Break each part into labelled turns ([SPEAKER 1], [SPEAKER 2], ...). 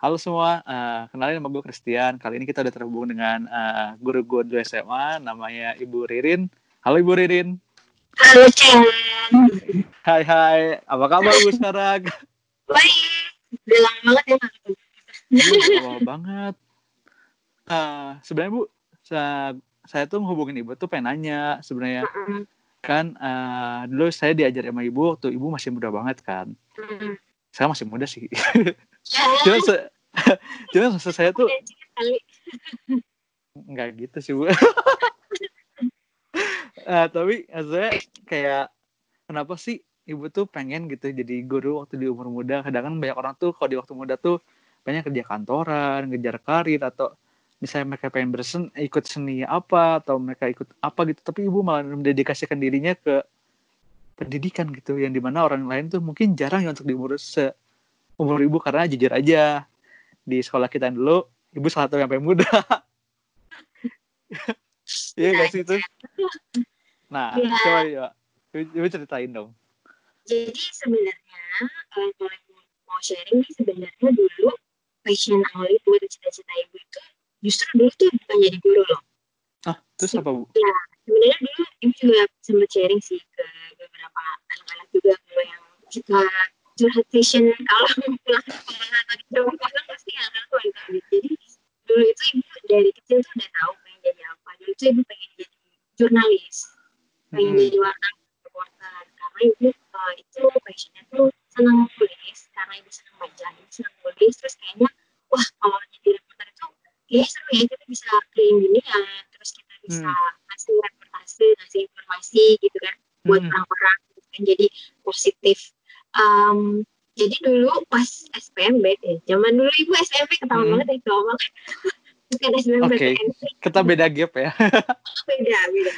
[SPEAKER 1] Halo semua, uh, kenalin nama gue Christian. Kali ini kita udah terhubung dengan uh, guru gue dulu SMA, namanya Ibu Ririn. Halo Ibu Ririn.
[SPEAKER 2] Halo Cen.
[SPEAKER 1] Hai hai, apa kabar Bu sekarang?
[SPEAKER 2] Baik, udah lama banget ya
[SPEAKER 1] lama banget. Uh, sebenarnya Bu, saya, saya tuh menghubungin Ibu tuh pengen nanya sebenarnya. Kan uh, dulu saya diajar sama Ibu waktu Ibu masih muda banget kan.
[SPEAKER 2] Mm.
[SPEAKER 1] Saya masih muda sih.
[SPEAKER 2] Ya,
[SPEAKER 1] Cuma, se- cuma maksud saya tuh nggak gitu sih bu. Eh, tapi saya kayak kenapa sih ibu tuh pengen gitu jadi guru waktu di umur muda? Kadang kan banyak orang tuh kalau di waktu muda tuh banyak kerja kantoran ngejar karir atau misalnya mereka pengen bersen ikut seni apa atau mereka ikut apa gitu. Tapi ibu malah mendedikasikan dirinya ke pendidikan gitu yang di mana orang lain tuh mungkin jarang ya untuk di umur se umur ibu karena jujur aja di sekolah kita dulu ibu salah satu yang paling muda iya gak sih itu nah
[SPEAKER 2] Iya.
[SPEAKER 1] coba ya ibu ceritain dong
[SPEAKER 2] Jadi sebenarnya kalau mau sharing nih sebenarnya dulu passion awal ibu atau cita-cita ibu itu justru dulu tuh bukan jadi guru loh.
[SPEAKER 1] ah terus apa bu
[SPEAKER 2] Ya sebenarnya dulu ibu juga sempat sharing sih ke beberapa anak-anak juga kalau yang suka curhat passion kalau pulang sekolah atau di rumah pulang pasti akan keluar gitu. Jadi dulu itu ibu dari kecil tuh udah tahu pengen jadi apa. Dulu tuh ibu pengen jadi jurnalis, pengen
[SPEAKER 1] Mm-mm.
[SPEAKER 2] jadi wartawan, reporter. Karena ibu uh, itu passionnya tuh senang nulis, karena ibu senang baca, ibu senang nulis. Terus kayaknya wah kalau jadi reporter itu kayaknya seru ya kita bisa keliling dunia, terus kita bisa ngasih reportase, ngasih informasi gitu kan buat
[SPEAKER 1] Mm-mm.
[SPEAKER 2] orang-orang gitu kan. Jadi positif. Um, jadi dulu pas SPMB ya, zaman dulu ibu SPMB ketahuan
[SPEAKER 1] Hmm.
[SPEAKER 2] banget ya kalau ngomong. Bukan SPMB
[SPEAKER 1] Oke.
[SPEAKER 2] PTN,
[SPEAKER 1] kita beda gap ya
[SPEAKER 2] beda beda.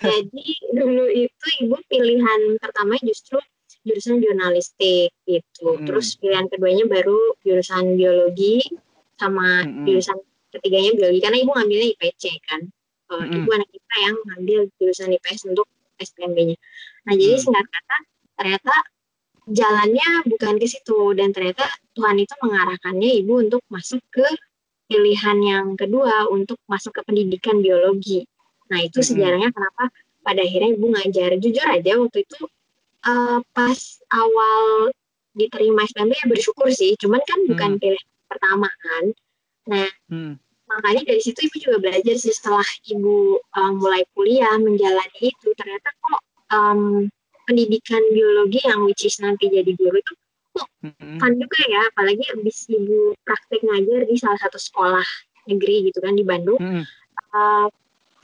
[SPEAKER 2] Jadi dulu itu ibu pilihan pertama justru jurusan jurnalistik gitu.
[SPEAKER 1] Hmm.
[SPEAKER 2] Terus pilihan keduanya baru jurusan biologi sama
[SPEAKER 1] Mm-mm.
[SPEAKER 2] jurusan ketiganya biologi karena ibu ngambilnya IPC kan. Eh,
[SPEAKER 1] Mm-mm.
[SPEAKER 2] ibu anak kita yang ngambil jurusan IPS untuk SPMB-nya. Nah jadi
[SPEAKER 1] Hmm.
[SPEAKER 2] singkat kata ternyata jalannya bukan ke situ dan ternyata Tuhan itu mengarahkannya ibu untuk masuk ke pilihan yang kedua untuk masuk ke pendidikan biologi. Nah itu
[SPEAKER 1] Mm-mm.
[SPEAKER 2] sejarahnya kenapa pada akhirnya ibu ngajar. Jujur aja waktu itu eh, pas awal diterima SPMB ya bersyukur sih. Cuman kan bukan
[SPEAKER 1] Hmm.
[SPEAKER 2] pilihan pertama kan. Nah
[SPEAKER 1] Hmm.
[SPEAKER 2] Makanya dari situ ibu juga belajar sih setelah ibu eh, mulai kuliah menjalani itu ternyata kok em, pendidikan biologi yang which is nanti jadi guru itu
[SPEAKER 1] Mm-mm.
[SPEAKER 2] fun juga ya apalagi abis ibu praktek ngajar di salah satu sekolah negeri gitu kan di Bandung
[SPEAKER 1] Mm-mm.
[SPEAKER 2] uh,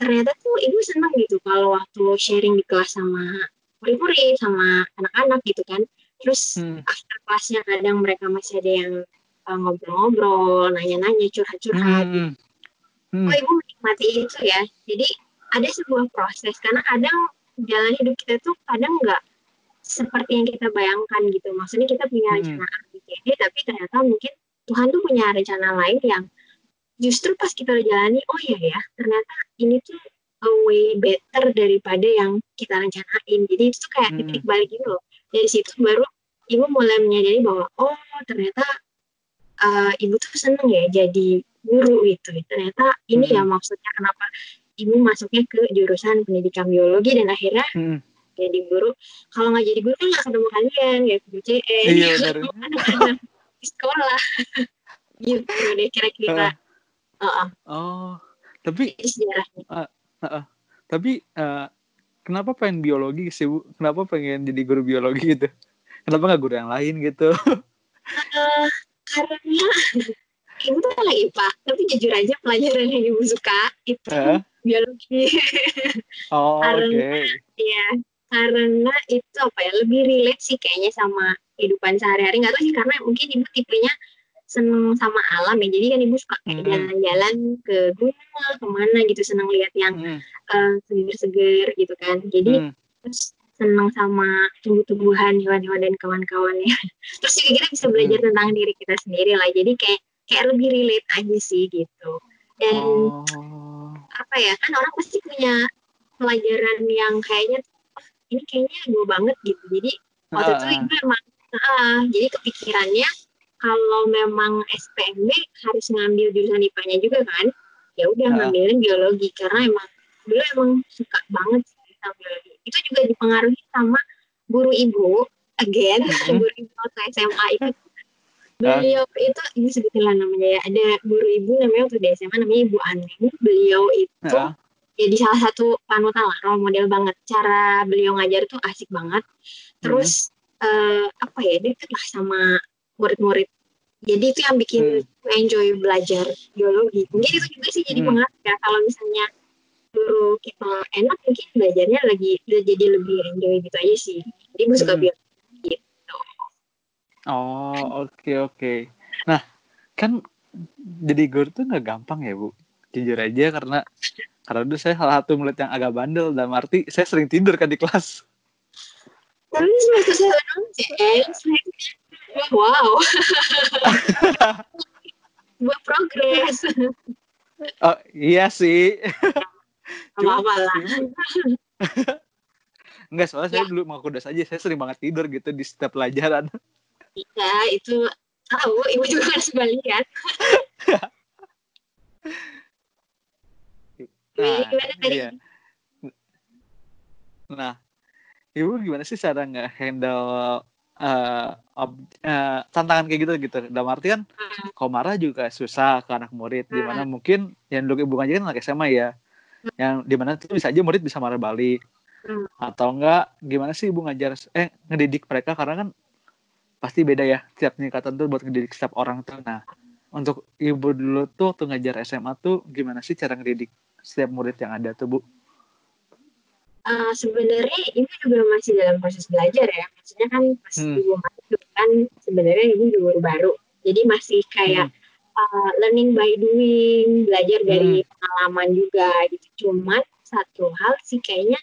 [SPEAKER 2] ternyata tuh ibu seneng gitu kalau waktu sharing di kelas sama murid-murid sama anak-anak gitu kan terus
[SPEAKER 1] Hmm.
[SPEAKER 2] after kelasnya kadang mereka masih ada yang ngobrol-ngobrol nanya-nanya curhat-curhat
[SPEAKER 1] Hmm. Hmm.
[SPEAKER 2] oh ibu menikmati itu ya jadi ada sebuah proses karena kadang jalan hidup kita tuh kadang nggak seperti yang kita bayangkan gitu maksudnya kita punya
[SPEAKER 1] Hmm.
[SPEAKER 2] rencana A, B, C, D tapi ternyata mungkin Tuhan tuh punya rencana lain yang justru pas kita udah jalani oh iya ya ternyata ini tuh a way better daripada yang kita rencanain jadi itu kayak
[SPEAKER 1] Hmm.
[SPEAKER 2] titik balik gitu loh dari situ baru ibu mulai menyadari bahwa oh ternyata uh, ibu tuh seneng ya jadi guru gitu. Ternyata ini ya
[SPEAKER 1] Hmm.
[SPEAKER 2] maksudnya kenapa ibu masuknya ke jurusan pendidikan biologi dan akhirnya
[SPEAKER 1] Hmm.
[SPEAKER 2] jadi guru. Kalau nggak jadi guru kan nggak ketemu kalian kayak UCN
[SPEAKER 1] Iya,
[SPEAKER 2] di sekolah. Gitu deh kira-kira. Heeh,
[SPEAKER 1] oh tapi
[SPEAKER 2] itu sejarahnya.
[SPEAKER 1] tapi eh, kenapa pengen biologi sih bu? Kenapa pengen jadi guru biologi gitu? Kenapa nggak guru yang lain gitu?
[SPEAKER 2] Eh, karena ibu tuh lagi pak tapi jujur aja pelajaran yang ibu suka itu
[SPEAKER 1] Hah?
[SPEAKER 2] biologi
[SPEAKER 1] oh oke
[SPEAKER 2] Karena- Iya, karena itu apa ya lebih relate sih kayaknya sama kehidupan sehari-hari. Nggak tahu sih karena mungkin ibu tipenya seneng sama alam ya. Jadi kan ibu suka kayak
[SPEAKER 1] Mhm.
[SPEAKER 2] jalan-jalan ke gunung ke mana gitu, seneng lihat yang
[SPEAKER 1] Hmm.
[SPEAKER 2] eh, seger-seger gitu kan. Jadi
[SPEAKER 1] Hmm.
[SPEAKER 2] terus seneng sama tumbuh-tumbuhan, hewan-hewan dan kawan-kawannya. Terus juga kita bisa belajar
[SPEAKER 1] Mhm.
[SPEAKER 2] tentang diri kita sendiri lah. Jadi kayak kayak lebih relate aja sih gitu. Dan
[SPEAKER 1] oh
[SPEAKER 2] apa ya kan orang pasti punya pelajaran yang kayaknya "Oh, ini kayaknya gue banget gitu jadi waktu itu
[SPEAKER 1] Ah.
[SPEAKER 2] ibu emang ah, jadi kepikirannya kalau memang SPMB harus ngambil jurusan IPA-nya juga kan ya udah
[SPEAKER 1] Ah.
[SPEAKER 2] ngambilin biologi karena emang dulu emang suka banget biologi itu juga dipengaruhi sama guru ibu again
[SPEAKER 1] Mhm.
[SPEAKER 2] guru ibu waktu SMA itu beliau itu ini sebutin lah namanya ya ada guru ibu namanya waktu di SMA namanya Ibu Aneng beliau itu
[SPEAKER 1] Ah.
[SPEAKER 2] jadi salah satu panutan lah role model banget cara beliau ngajar tuh asik banget terus eh, apa ya deket lah sama murid-murid jadi itu yang bikin
[SPEAKER 1] Hmm.
[SPEAKER 2] enjoy belajar biologi mungkin itu juga sih jadi
[SPEAKER 1] Hmm.
[SPEAKER 2] pengaruh ya kalau misalnya guru kita enak mungkin belajarnya lagi udah jadi lebih enjoy gitu aja sih jadi gue suka
[SPEAKER 1] Hmm.
[SPEAKER 2] biologi
[SPEAKER 1] Oh, oke oke. Nah, kan jadi guru tuh nggak gampang ya, Bu. Jujur aja karena karena dulu saya salah satu murid yang agak bandel dalam arti saya sering tidur kan di kelas.
[SPEAKER 2] tapi semester saya wow buat progres
[SPEAKER 1] Oh, iya sih.
[SPEAKER 2] apa apa lah
[SPEAKER 1] Enggak, soalnya saya dulu mau kudas aja, saya sering banget tidur gitu di setiap pelajaran.
[SPEAKER 2] iya itu tahu ibu juga harus lihat
[SPEAKER 1] Nah,
[SPEAKER 2] gimana tadi
[SPEAKER 1] iya. Nah, ibu gimana sih cara nggak handle ob- eh, tantangan kayak gitu gitu? Dalam arti kan,
[SPEAKER 2] Hmm.
[SPEAKER 1] kalau marah juga susah ke anak murid. Di mana mungkin yang dulu ibu ngajarin anak SMA ya, yang di mana tuh bisa aja murid bisa marah balik.
[SPEAKER 2] Hmm.
[SPEAKER 1] Atau enggak, gimana sih ibu ngajar, eh ngedidik mereka karena kan pasti beda ya tiap tingkatan tuh buat ngedidik setiap orang tuh. Nah, untuk ibu dulu tuh waktu ngajar SMA tuh gimana sih cara ngedidik setiap murid yang ada tuh bu?
[SPEAKER 2] Eh, sebenarnya ibu juga masih dalam proses belajar ya maksudnya kan pas
[SPEAKER 1] Hmm.
[SPEAKER 2] ibu masuk kan sebenarnya ibu juga baru jadi masih kayak uh, learning by doing belajar dari pengalaman juga gitu. Cuman satu hal sih kayaknya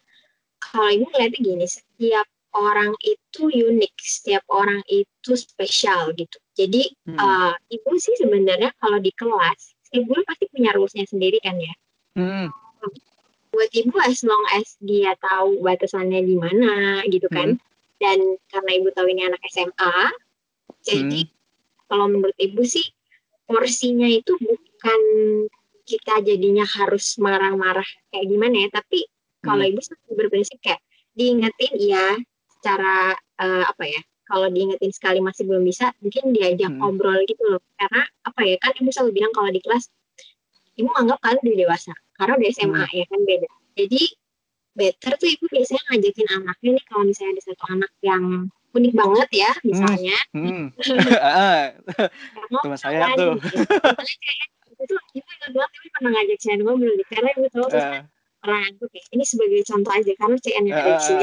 [SPEAKER 2] kalau ibu ngeliatnya gini setiap orang itu unik setiap orang itu spesial gitu. Jadi
[SPEAKER 1] Hmm.
[SPEAKER 2] uh, ibu sih sebenarnya kalau di kelas ibu pasti punya rulesnya sendiri kan ya.
[SPEAKER 1] Hmm.
[SPEAKER 2] buat ibu as long as dia tahu batasannya di mana gitu kan. Dan karena ibu tahu ini anak SMA jadi kalau menurut ibu sih porsinya itu bukan kita jadinya harus marah-marah kayak gimana ya tapi kalau
[SPEAKER 1] Hmm.
[SPEAKER 2] ibu sih berprinsip kayak diingetin ya secara eh, apa ya kalau diingetin sekali masih belum bisa mungkin diajak
[SPEAKER 1] Hmm.
[SPEAKER 2] ngobrol gitu loh karena apa ya kan ibu selalu bilang kalau di kelas ibu anggap kalian udah dewasa karena udah SMA ya kan beda jadi better tuh ibu biasanya ngajakin anaknya nih kalau misalnya ada satu anak yang unik banget ya misalnya.
[SPEAKER 1] Hmm. Ah,
[SPEAKER 2] mau
[SPEAKER 1] Teman saya tuh.
[SPEAKER 2] gitu. Misalnya kayak, itu ibu ingat banget ibu pernah ngajak saya ngobrol nih karena ibu tahu
[SPEAKER 1] eh,
[SPEAKER 2] pernah ngantuk ya ini sebagai contoh aja karena CN yang
[SPEAKER 1] eh,
[SPEAKER 2] waktu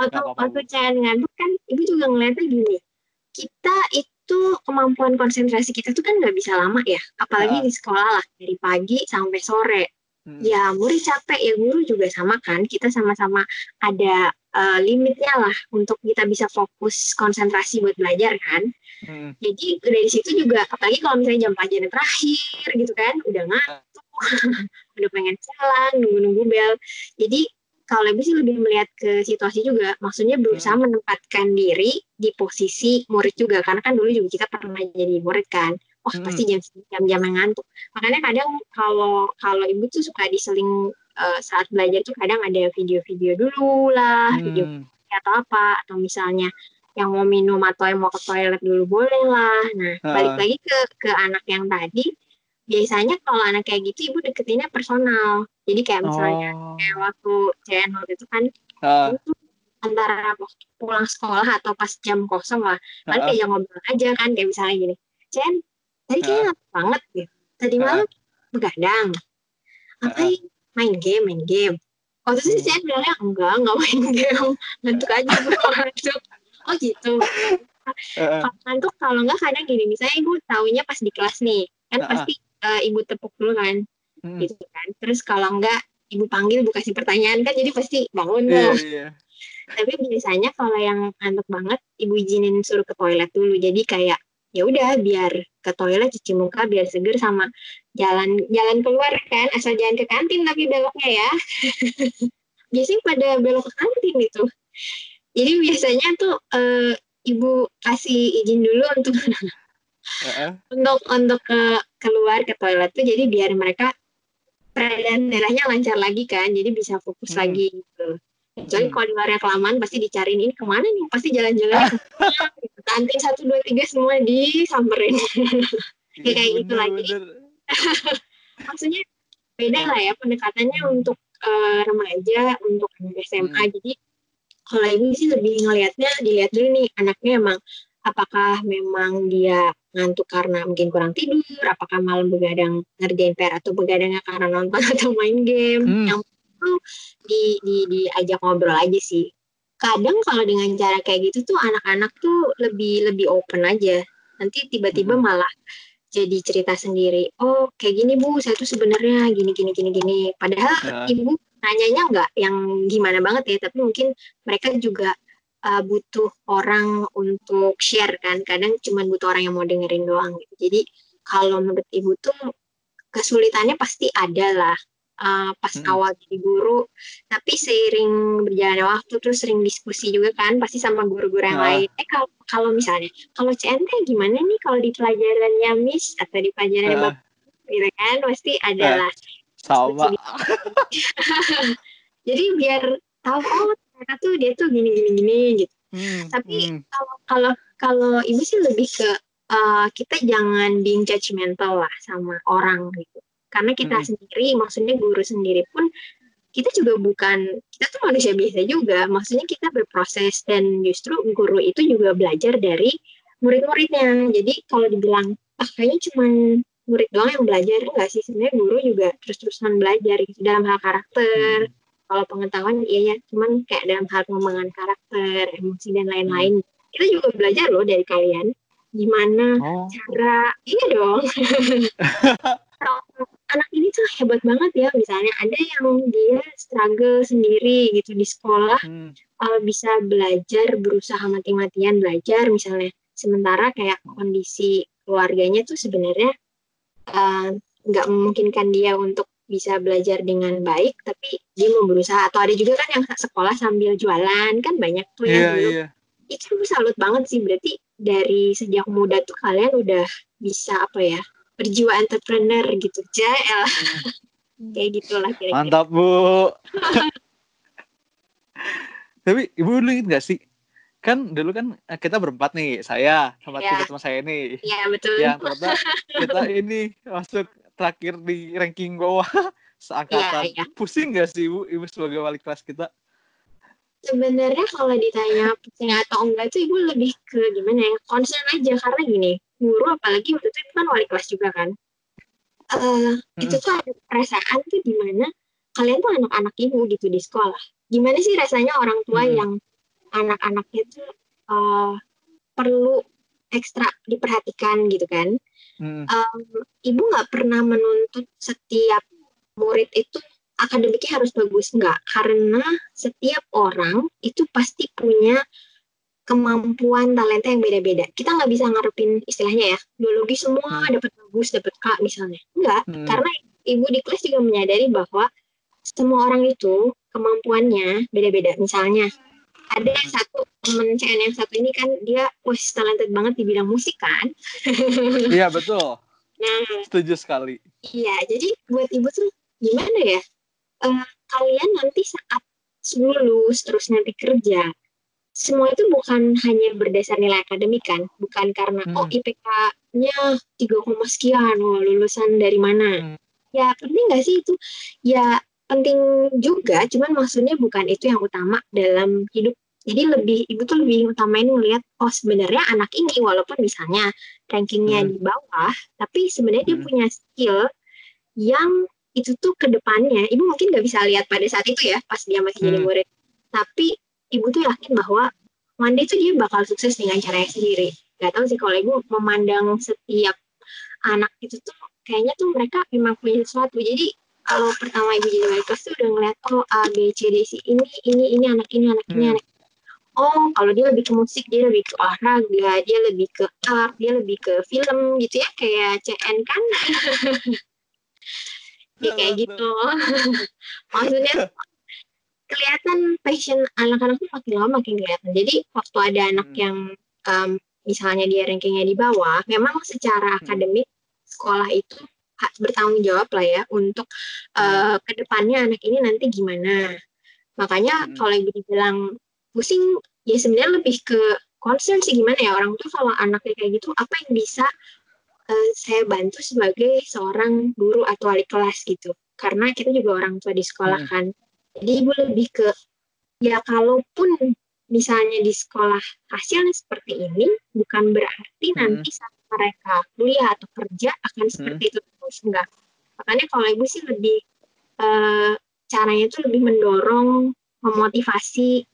[SPEAKER 1] Nggak apa-apa,
[SPEAKER 2] waktu. CN ngantuk kan ibu juga ngeliatnya gini kita itu kemampuan konsentrasi kita tuh kan nggak bisa lama ya apalagi di sekolah lah dari pagi sampai sore
[SPEAKER 1] hmm.
[SPEAKER 2] ya murid capek. Ya guru juga sama kan. Kita sama-sama ada eh, limitnya lah untuk kita bisa fokus konsentrasi buat belajar kan.
[SPEAKER 1] Hmm.
[SPEAKER 2] jadi dari situ juga apalagi kalau misalnya jam pelajaran terakhir gitu kan udah ngantuk udah pengen pulang nunggu-nunggu bel. Jadi kalau lebih sih lebih melihat ke situasi juga. Maksudnya berusaha menempatkan diri di posisi murid juga. Karena kan dulu juga kita pernah jadi murid kan wah
[SPEAKER 1] Hmm.
[SPEAKER 2] pasti jam jam-jam yang ngantuk makanya kadang kalau kalau ibu tuh suka diseling eh, saat belajar tuh kadang ada video-video dulu lah video
[SPEAKER 1] Hmm.
[SPEAKER 2] atau apa atau misalnya yang mau minum atau yang mau ke toilet dulu boleh lah. Nah,
[SPEAKER 1] Ah.
[SPEAKER 2] balik lagi ke ke anak yang tadi, biasanya kalau anak kayak gitu ibu deketinnya personal. Jadi kayak misalnya
[SPEAKER 1] Oh.
[SPEAKER 2] kayak waktu waktu itu kan ibu tuh antara pulang sekolah atau pas jam kosong lah, paling
[SPEAKER 1] ah,
[SPEAKER 2] kayak ngobrol aja kan kayak misalnya gini, CN tadi kayaknya ngantuk banget gitu. Tadi malam begadang. Ngapain? Main game, main game. Waktu itu
[SPEAKER 1] Hmm.
[SPEAKER 2] sih CN bilangnya enggak, enggak main game. Ngantuk aja ngantuk. Oh gitu. Kalau ngantuk kalau enggak kadang gini, misalnya ibu taunya pas di kelas nih, kan pasti eh, ibu tepuk dulu kan,
[SPEAKER 1] Hmm.
[SPEAKER 2] gitu kan. Terus kalau enggak ibu panggil, ibu kasih pertanyaan kan, jadi pasti bangun
[SPEAKER 1] Iya,
[SPEAKER 2] tuh.
[SPEAKER 1] iya.
[SPEAKER 2] Tapi biasanya kalau yang ngantuk banget, ibu izinin suruh ke toilet dulu. Jadi kayak ya udah biar ke toilet cuci muka biar seger sama jalan jalan keluar kan asal jangan ke kantin tapi beloknya ya biasanya pada belok ke kantin itu jadi biasanya tuh eh, ibu kasih izin dulu untuk
[SPEAKER 1] Heeh.
[SPEAKER 2] untuk untuk ke keluar ke toilet tuh jadi biar mereka peredaran darahnya lancar lagi kan jadi bisa fokus
[SPEAKER 1] Hmm.
[SPEAKER 2] lagi gitu kecuali
[SPEAKER 1] Hmm.
[SPEAKER 2] kalau di luarnya kelamaan pasti dicariin ini ke mana nih pasti jalan-jalan kantin satu dua tiga semua disamperin Ya, kayak gitu lagi. maksudnya beda lah ya pendekatannya untuk eh, remaja untuk SMA
[SPEAKER 1] Hmm.
[SPEAKER 2] jadi kalau ini sih lebih ngelihatnya dilihat dulu nih anaknya emang apakah memang dia ngantuk karena mungkin kurang tidur apakah malam begadang ngerjain PR atau begadangnya karena nonton atau main game
[SPEAKER 1] Hmm.
[SPEAKER 2] yang itu di, di diajak ngobrol aja sih. Kadang kalau dengan cara kayak gitu tuh anak-anak tuh lebih lebih open aja. Nanti tiba-tiba
[SPEAKER 1] Hmm.
[SPEAKER 2] malah jadi cerita sendiri oh kayak gini bu saya tuh sebenarnya gini gini gini gini. Padahal
[SPEAKER 1] Nah,
[SPEAKER 2] ibu nanyanya nggak yang gimana banget ya tapi mungkin mereka juga uh, butuh orang untuk share kan. Kadang cuma butuh orang yang mau dengerin doang. Gitu. jadi kalau menurut ibu tuh kesulitannya pasti ada lah uh, pas
[SPEAKER 1] Mm-mm.
[SPEAKER 2] awal jadi guru tapi seiring berjalannya waktu terus sering diskusi juga kan pasti sama guru-guru yang
[SPEAKER 1] Ah.
[SPEAKER 2] lain eh kalau kalau misalnya kalau CNT gimana nih kalau di pelajarannya Miss atau di pelajarannya
[SPEAKER 1] Ah.
[SPEAKER 2] Bapak gitu kan pasti ada
[SPEAKER 1] Ah.
[SPEAKER 2] lah
[SPEAKER 1] sama.
[SPEAKER 2] jadi biar tahu oh ternyata tuh dia tuh gini gini gini gitu
[SPEAKER 1] Hmm,
[SPEAKER 2] Tapi-
[SPEAKER 1] hmm.
[SPEAKER 2] kalau kalau kalau ibu sih lebih ke uh, kita jangan being judgmental lah sama orang gitu karena kita
[SPEAKER 1] Mm-mm.
[SPEAKER 2] sendiri maksudnya guru sendiri pun kita juga bukan kita tuh manusia biasa juga. Maksudnya kita berproses dan justru guru itu juga belajar dari murid-muridnya. Jadi kalau dibilang ah kayaknya cuma murid doang yang belajar enggak sih. Sebenarnya guru juga terus-terusan belajar gitu dalam hal karakter.
[SPEAKER 1] Hmm.
[SPEAKER 2] kalau pengetahuan iya ya cuman kayak dalam hal pengembangan karakter emosi dan lain-lain. Kita juga belajar loh dari kalian. Gimana
[SPEAKER 1] Oh,
[SPEAKER 2] cara iya dong anak ini tuh hebat banget ya misalnya ada yang dia struggle sendiri gitu di sekolah
[SPEAKER 1] hmm.
[SPEAKER 2] uh, bisa belajar berusaha mati-matian belajar misalnya sementara kayak kondisi keluarganya tuh sebenarnya uh, nggak memungkinkan dia untuk bisa belajar dengan baik tapi dia mau berusaha atau ada juga kan yang sekolah sambil jualan kan banyak tuh
[SPEAKER 1] Iya,
[SPEAKER 2] yang dulu
[SPEAKER 1] iya.
[SPEAKER 2] itu salut banget sih berarti dari sejak muda tuh kalian udah bisa apa ya berjiwa entrepreneur gitu jael kayak gitulah kira-kira
[SPEAKER 1] Mantap, Bu. Tapi Ibu dulu inget gak sih? Kan dulu kan eh, kita berempat nih, saya sama tiga teman saya nih.
[SPEAKER 2] Iya betul
[SPEAKER 1] Yang ternyata kita ini masuk terakhir di ranking bawah seangkatan.
[SPEAKER 2] Iya, iya.
[SPEAKER 1] Pusing gak sih Ibu, Ibu sebagai wali kelas kita?
[SPEAKER 2] sebenarnya kalau ditanya pusing atau enggak tuh ibu lebih ke gimana ya concern aja karena gini guru apalagi waktu itu kan wali kelas juga kan. Eh itu tuh ada perasaan tuh di mana kalian tuh anak-anak ibu gitu di sekolah. Gimana sih rasanya orang tua
[SPEAKER 1] Hmm.
[SPEAKER 2] yang anak-anaknya tuh eh, perlu ekstra diperhatikan gitu kan?
[SPEAKER 1] Hmm.
[SPEAKER 2] Em, ibu nggak pernah menuntut setiap murid itu akademiknya harus bagus. Nggak karena setiap orang itu pasti punya kemampuan talenta yang beda-beda kita nggak bisa ngarepin istilahnya ya biologi semua
[SPEAKER 1] Hmm.
[SPEAKER 2] dapat bagus dapat K misalnya enggak
[SPEAKER 1] Hmm.
[SPEAKER 2] karena ibu di kelas juga menyadari bahwa semua orang itu kemampuannya beda-beda misalnya ada satu temen CN yang satu ini kan dia wah talented banget di bidang musik kan
[SPEAKER 1] Iya, betul.
[SPEAKER 2] nah
[SPEAKER 1] Setuju sekali.
[SPEAKER 2] Iya, jadi buat ibu tuh gimana ya? Eh, kalian nanti saat lulus terus nanti kerja, semua itu bukan hanya berdasar nilai akademik kan, bukan karena
[SPEAKER 1] Hmm.
[SPEAKER 2] oh IPK-nya 3, sekian, oh lulusan dari mana?
[SPEAKER 1] Hmm.
[SPEAKER 2] Ya penting nggak sih itu? Ya penting juga, cuman maksudnya bukan itu yang utama dalam hidup. Jadi lebih ibu tuh lebih utamain melihat oh sebenarnya anak ini walaupun misalnya rankingnya
[SPEAKER 1] Hmm.
[SPEAKER 2] di bawah, tapi sebenarnya dia
[SPEAKER 1] Hmm.
[SPEAKER 2] punya skill yang itu tuh ke depannya ibu mungkin nggak bisa lihat pada saat itu ya pas dia masih jadi
[SPEAKER 1] Hmm.
[SPEAKER 2] murid tapi ibu tuh yakin bahwa one day tuh dia bakal sukses dengan caranya sendiri. Gak tahu sih kalau ibu memandang setiap anak itu tuh kayaknya tuh mereka memang punya sesuatu. Jadi kalau pertama ibu jadi wali kelas tuh udah ngeliat oh A B C D C ini ini ini anak ini anak ini
[SPEAKER 1] Hmm.
[SPEAKER 2] anak. Oh kalau dia lebih ke musik dia lebih ke olahraga dia lebih ke art dia lebih ke film gitu ya kayak CN kan? Ya kayak gitu. maksudnya kelihatan passion anak-anak tuh makin lama makin kelihatan jadi waktu ada anak
[SPEAKER 1] Hmm.
[SPEAKER 2] yang um, misalnya dia rankingnya di bawah, memang secara
[SPEAKER 1] Hmm.
[SPEAKER 2] akademik sekolah itu bertanggung jawab lah ya untuk uh, ke depannya anak ini nanti gimana. Makanya
[SPEAKER 1] Hmm.
[SPEAKER 2] kalau ibu dibilang pusing, ya sebenarnya lebih ke concern sih gimana ya orang tua kalau anaknya kayak gitu, apa yang bisa uh, saya bantu sebagai seorang guru atau wali kelas gitu. Karena kita juga orang tua di sekolah
[SPEAKER 1] Hmm.
[SPEAKER 2] kan. Jadi ibu lebih ke ya kalaupun misalnya di sekolah hasilnya seperti ini bukan berarti
[SPEAKER 1] Hmm.
[SPEAKER 2] nanti saat mereka kuliah atau kerja akan seperti itu terus enggak. Makanya kalau ibu sih lebih eh, caranya itu lebih mendorong memotivasi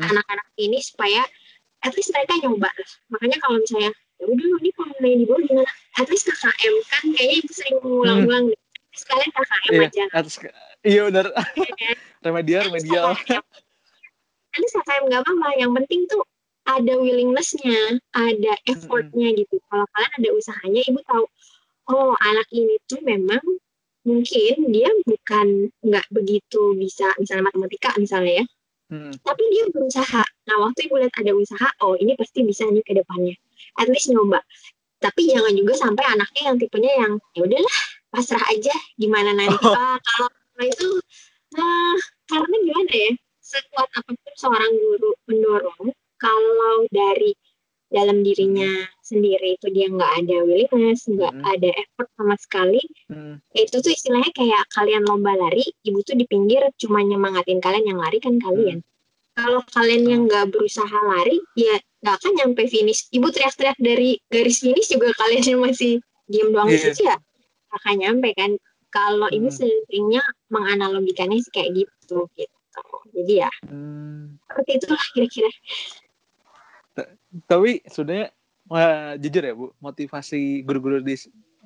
[SPEAKER 2] anak-anak ini supaya at least mereka nyoba lah. Makanya kalau misalnya ya udah ini main di bawah gimana? At least KKM kan kayaknya ibu sering mengulang-ulang deh. sekalian KKM
[SPEAKER 1] Iya,
[SPEAKER 2] aja
[SPEAKER 1] iya benar. remedial, remedial.
[SPEAKER 2] Nanti KKM nggak apa-apa. Yang penting tuh ada willingness-nya, ada effort-nya gitu. Kalau kalian ada usahanya, ibu tahu, oh anak ini tuh memang mungkin dia bukan nggak begitu bisa misalnya matematika misalnya ya,
[SPEAKER 1] Mm.
[SPEAKER 2] tapi dia berusaha. Nah waktu ibu lihat ada usaha, oh ini pasti bisa nih ke depannya. At least nyoba. Tapi jangan juga sampai anaknya yang tipenya yang ya udahlah pasrah aja gimana nanti
[SPEAKER 1] Oh.
[SPEAKER 2] Pak. Kalau itu nah, karena gimana ya? Sekuat apa pun seorang guru mendorong, kalau dari dalam dirinya sendiri itu dia nggak ada willingness, nggak
[SPEAKER 1] Hmm.
[SPEAKER 2] ada effort sama sekali,
[SPEAKER 1] Mm.
[SPEAKER 2] itu tuh istilahnya kayak kalian lomba lari, ibu tuh di pinggir cuma nyemangatin kalian yang lari kan kalian. Kalau kalian yang nggak berusaha lari, ya nggak akan nyampe finish. Ibu teriak-teriak dari garis finish juga kalian yang masih diem doang di
[SPEAKER 1] Iya.
[SPEAKER 2] situ ya nggak akan nyampe kan. Kalau
[SPEAKER 1] Hmm.
[SPEAKER 2] seringnya menganalogikannya sih kayak gitu gitu. Jadi ya
[SPEAKER 1] Mm.
[SPEAKER 2] seperti itulah kira-kira.
[SPEAKER 1] Tapi sebenarnya wah, jujur ya Bu, motivasi guru-guru di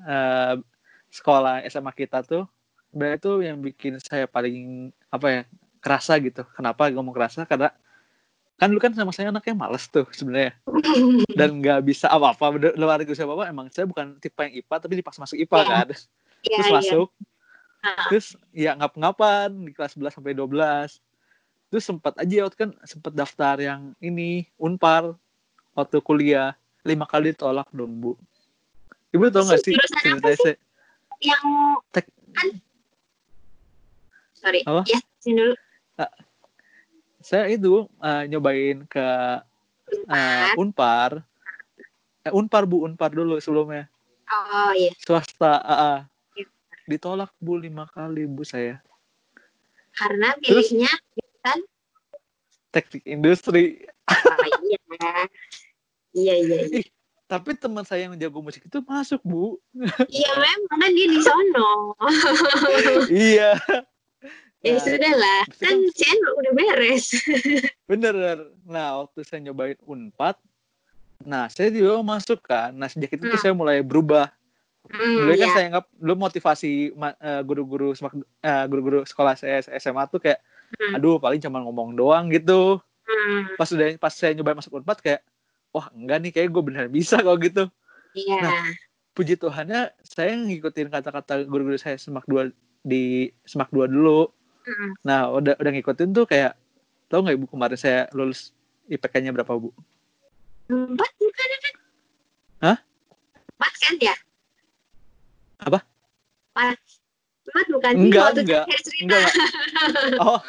[SPEAKER 1] eh, sekolah SMA kita tuh sebenarnya tuh yang bikin saya paling apa ya kerasa gitu. Kenapa ngomong kerasa? Karena kan dulu kan sama saya anaknya males tuh sebenarnya dan nggak bisa apa-apa dalam arti siapa apa emang saya bukan tipe yang IPA tapi pas masuk IPA
[SPEAKER 2] Iya.
[SPEAKER 1] kan
[SPEAKER 2] Iya,
[SPEAKER 1] terus
[SPEAKER 2] iya.
[SPEAKER 1] masuk
[SPEAKER 2] Ah.
[SPEAKER 1] terus ya ngap-ngapan di kelas 11 sampai 12 terus sempat aja waktu kan sempat daftar yang ini unpar waktu kuliah lima kali ditolak dong bu ibu tau gak sih
[SPEAKER 2] apa sih? Yang
[SPEAKER 1] Tek-
[SPEAKER 2] kan sorry,
[SPEAKER 1] Apa?
[SPEAKER 2] ya sini dulu.
[SPEAKER 1] saya itu eh, nyobain ke eh, unpar eh, unpar bu unpar dulu sebelumnya
[SPEAKER 2] Oh iya.
[SPEAKER 1] swasta ah, ah. Ditolak bu lima kali bu saya
[SPEAKER 2] Karena
[SPEAKER 1] Terus?
[SPEAKER 2] pilihnya kan
[SPEAKER 1] teknik industri
[SPEAKER 2] oh, iya. Iya iya iya.
[SPEAKER 1] tapi teman saya yang jago musik itu masuk bu
[SPEAKER 2] Iya memang kan dia di sono.
[SPEAKER 1] iya
[SPEAKER 2] ya
[SPEAKER 1] Nah,
[SPEAKER 2] sudah lah. Kan Chen udah beres.
[SPEAKER 1] bener nah waktu saya nyobain unpad nah saya juga masuk kan nah sejak itu
[SPEAKER 2] Hmm.
[SPEAKER 1] saya mulai berubah
[SPEAKER 2] Hmm,
[SPEAKER 1] dulu kan
[SPEAKER 2] iya.
[SPEAKER 1] saya anggap dulu motivasi eh, guru-guru semak- eh, guru-guru sekolah saya SMA tuh kayak
[SPEAKER 2] Hmm.
[SPEAKER 1] aduh paling cuma ngomong doang gitu
[SPEAKER 2] Hmm,
[SPEAKER 1] pas udah pas saya nyobain masuk unpad kayak wah enggak nih kayak gue bener bisa kalau gitu
[SPEAKER 2] Iya.
[SPEAKER 1] Nah, puji Tuhannya saya ngikutin kata-kata guru-guru saya semak dua di semak dua dulu
[SPEAKER 2] Hmm.
[SPEAKER 1] nah udah udah ngikutin tuh kayak tau nggak ibu kemarin saya lulus IPK-nya berapa bu
[SPEAKER 2] Empat bukan kan?
[SPEAKER 1] Hah?
[SPEAKER 2] Empat kan ya?
[SPEAKER 1] Apa?
[SPEAKER 2] Empat bukan sih?
[SPEAKER 1] Enggak,
[SPEAKER 2] Waktu
[SPEAKER 1] enggak. enggak enggak. oh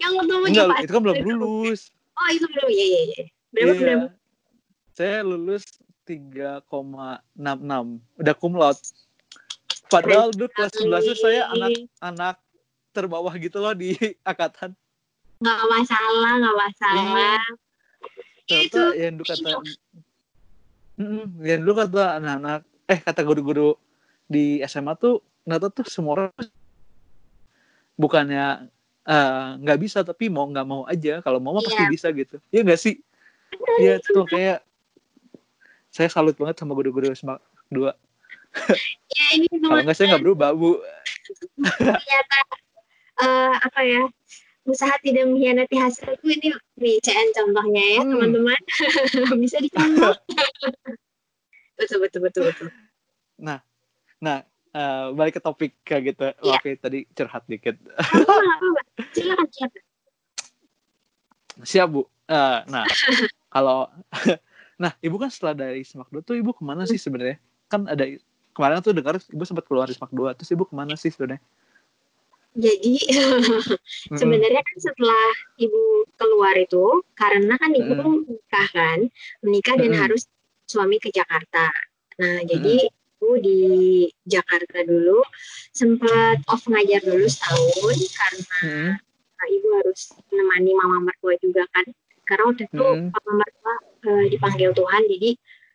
[SPEAKER 2] Yang mau
[SPEAKER 1] enggak itu kan belum lulus
[SPEAKER 2] Oh itu belum. Iya iya iya. Berapa
[SPEAKER 1] Iya.
[SPEAKER 2] berapa?
[SPEAKER 1] saya lulus 3,66 udah cum laude padahal dulu kelas 11 tuh saya anak-anak terbawah gitu loh di angkatan
[SPEAKER 2] Nggak masalah, nggak masalah.
[SPEAKER 1] ternyata
[SPEAKER 2] Itu
[SPEAKER 1] yang dulu kata Mm, yang dulu kata anak-anak eh kata guru-guru di SMA tuh ternyata tuh semua orang bukannya eh, nggak bisa tapi mau nggak mau aja. Kalau mau mah pasti
[SPEAKER 2] Iya.
[SPEAKER 1] bisa gitu. Iya nggak sih? Iya tuh kayak saya salut banget sama guru-guru SMA dua.
[SPEAKER 2] Ya ini
[SPEAKER 1] kalau nggak saya nggak berubah bu.
[SPEAKER 2] Ternyata eh, apa ya? Usaha tidak mengkhianati hasilku. Ini nih CN contohnya ya
[SPEAKER 1] Hmm.
[SPEAKER 2] teman-teman. Bisa dicontoh? Betul betul betul betul.
[SPEAKER 1] Nah eh, balik ke topik kayak gitu
[SPEAKER 2] Iya.
[SPEAKER 1] oke tadi curhat dikit
[SPEAKER 2] silakan silakan
[SPEAKER 1] siap bu Eh, nah kalau Nah, ibu kan setelah dari Semak 2 tuh ibu ke mana sih sebenarnya? Kan ada kemarin tuh dengar ibu sempat keluar dari Semak 2, terus ibu ke mana sih sebenarnya?
[SPEAKER 2] Jadi sebenarnya kan setelah ibu keluar itu karena kan ibu menikah kan, menikah dan harus suami ke Jakarta. Nah, jadi ibu di Jakarta dulu sempat off ngajar dulu setahun karena. Nah, ibu harus menemani mama mertua juga kan karena waktu itu
[SPEAKER 1] Hmm.
[SPEAKER 2] mama mertua eh, dipanggil Tuhan jadi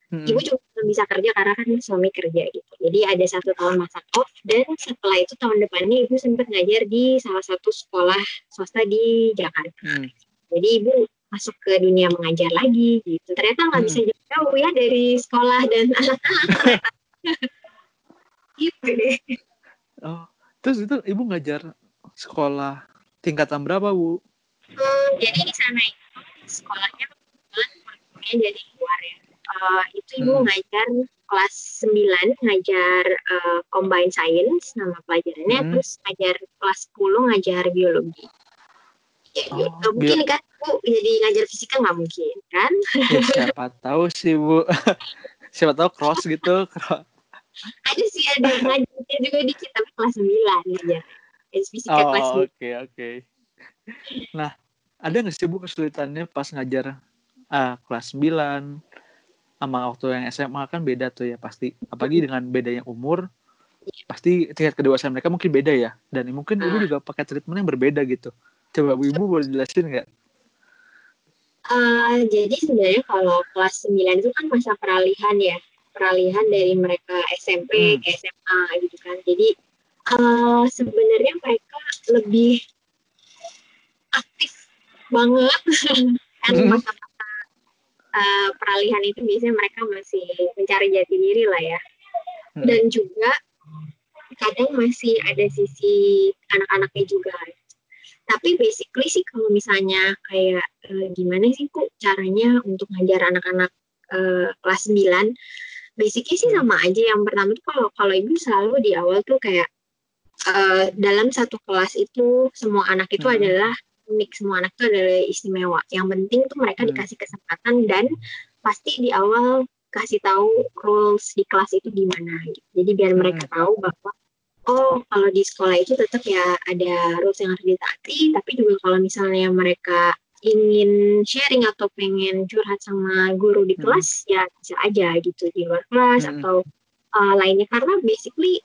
[SPEAKER 1] Mm-mm.
[SPEAKER 2] ibu juga belum bisa kerja karena kan suami kerja gitu jadi ada satu tahun masa off dan setelah itu tahun depannya ibu sempat ngajar di salah satu sekolah swasta di Jakarta
[SPEAKER 1] Mm.
[SPEAKER 2] jadi ibu masuk ke dunia mengajar lagi gitu ternyata nggak
[SPEAKER 1] Hmm.
[SPEAKER 2] bisa jauh ya dari sekolah dan anak-anak gitu deh
[SPEAKER 1] Oh, terus itu ibu ngajar sekolah tingkatan berapa, Bu?
[SPEAKER 2] Hmm, jadi di sana itu sekolahnya kebetulan kurikulumnya jadi luar ya. Eh, itu ibu
[SPEAKER 1] Hmm.
[SPEAKER 2] ngajar kelas 9 ngajar eh, combined science nama pelajarannya
[SPEAKER 1] Hmm.
[SPEAKER 2] terus ngajar kelas 10 ngajar biologi. Ya,
[SPEAKER 1] Oh,
[SPEAKER 2] nggak mungkin kan bu jadi ngajar fisika nggak mungkin kan?
[SPEAKER 1] Ya, siapa tahu sih, Bu. siapa tahu cross gitu.
[SPEAKER 2] Ada sih ada ngajarnya juga dikit tapi kelas 9 ngajar. Ya, fisika kelas
[SPEAKER 1] Oh,
[SPEAKER 2] 9.
[SPEAKER 1] oke, oke. Nah, ada nggak sih, Bu, kesulitannya pas ngajar ah, kelas 9 sama waktu yang SMA kan beda tuh ya pasti. Apalagi dengan bedanya umur, pasti tingkat kedewasaan mereka mungkin beda ya. Dan mungkin ibu juga pakai treatment yang berbeda gitu. Coba Bu, ibu boleh jelasin nggak?
[SPEAKER 2] Eh, jadi sebenarnya kalau kelas 9 itu kan masa peralihan ya, peralihan dari mereka SMP
[SPEAKER 1] Hmm.
[SPEAKER 2] ke SMA gitu kan. Jadi eh, sebenarnya mereka lebih aktif banget kan
[SPEAKER 1] Hmm.
[SPEAKER 2] masa-masa eh, peralihan itu biasanya mereka masih mencari jati diri lah ya.
[SPEAKER 1] Hmm.
[SPEAKER 2] Dan juga kadang masih ada sisi anak-anaknya juga tapi basically sih kalau misalnya kayak eh, gimana sih kok caranya untuk ngajar anak-anak kelas 9 basically sih sama aja yang pertama tuh kalau kalau ibu selalu di awal tuh kayak eh, dalam satu kelas itu semua anak itu
[SPEAKER 1] Hmm.
[SPEAKER 2] adalah unik semua anak itu adalah istimewa yang penting tuh mereka
[SPEAKER 1] Hmm.
[SPEAKER 2] dikasih kesempatan dan pasti di awal kasih tahu rules di kelas itu gimana gitu. jadi biar mereka tahu bahwa oh kalau di sekolah itu tetap ya ada rules yang harus ditaati tapi juga kalau misalnya mereka ingin sharing atau pengen curhat sama guru di
[SPEAKER 1] Hmm.
[SPEAKER 2] kelas ya bisa aja gitu di luar kelas
[SPEAKER 1] Hmm.
[SPEAKER 2] atau uh, lainnya karena basically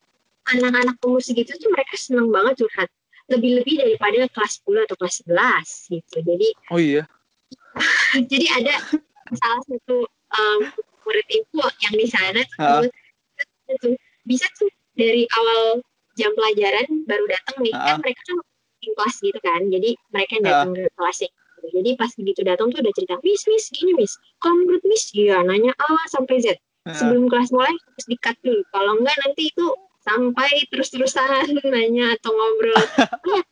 [SPEAKER 2] anak-anak pemusik itu tuh mereka seneng banget curhat lebih-lebih daripada kelas 10 atau kelas 11 gitu jadi
[SPEAKER 1] Oh iya.
[SPEAKER 2] jadi ada salah satu um, murid ibu yang di sana
[SPEAKER 1] Ha.
[SPEAKER 2] tuh bisa tuh dari awal jam pelajaran baru datang nih
[SPEAKER 1] Ha.
[SPEAKER 2] kan mereka kan di kelas gitu kan jadi mereka datang ke kelasnya. Jadi pas begitu datang tuh udah cerita miss miss gini miss. Kalau menurut miss iya nanya A sampai Z.
[SPEAKER 1] Heeh.
[SPEAKER 2] sebelum kelas mulai harus di-cut dulu. Kalau enggak nanti itu sampai terus-terusan nanya atau ngobrol.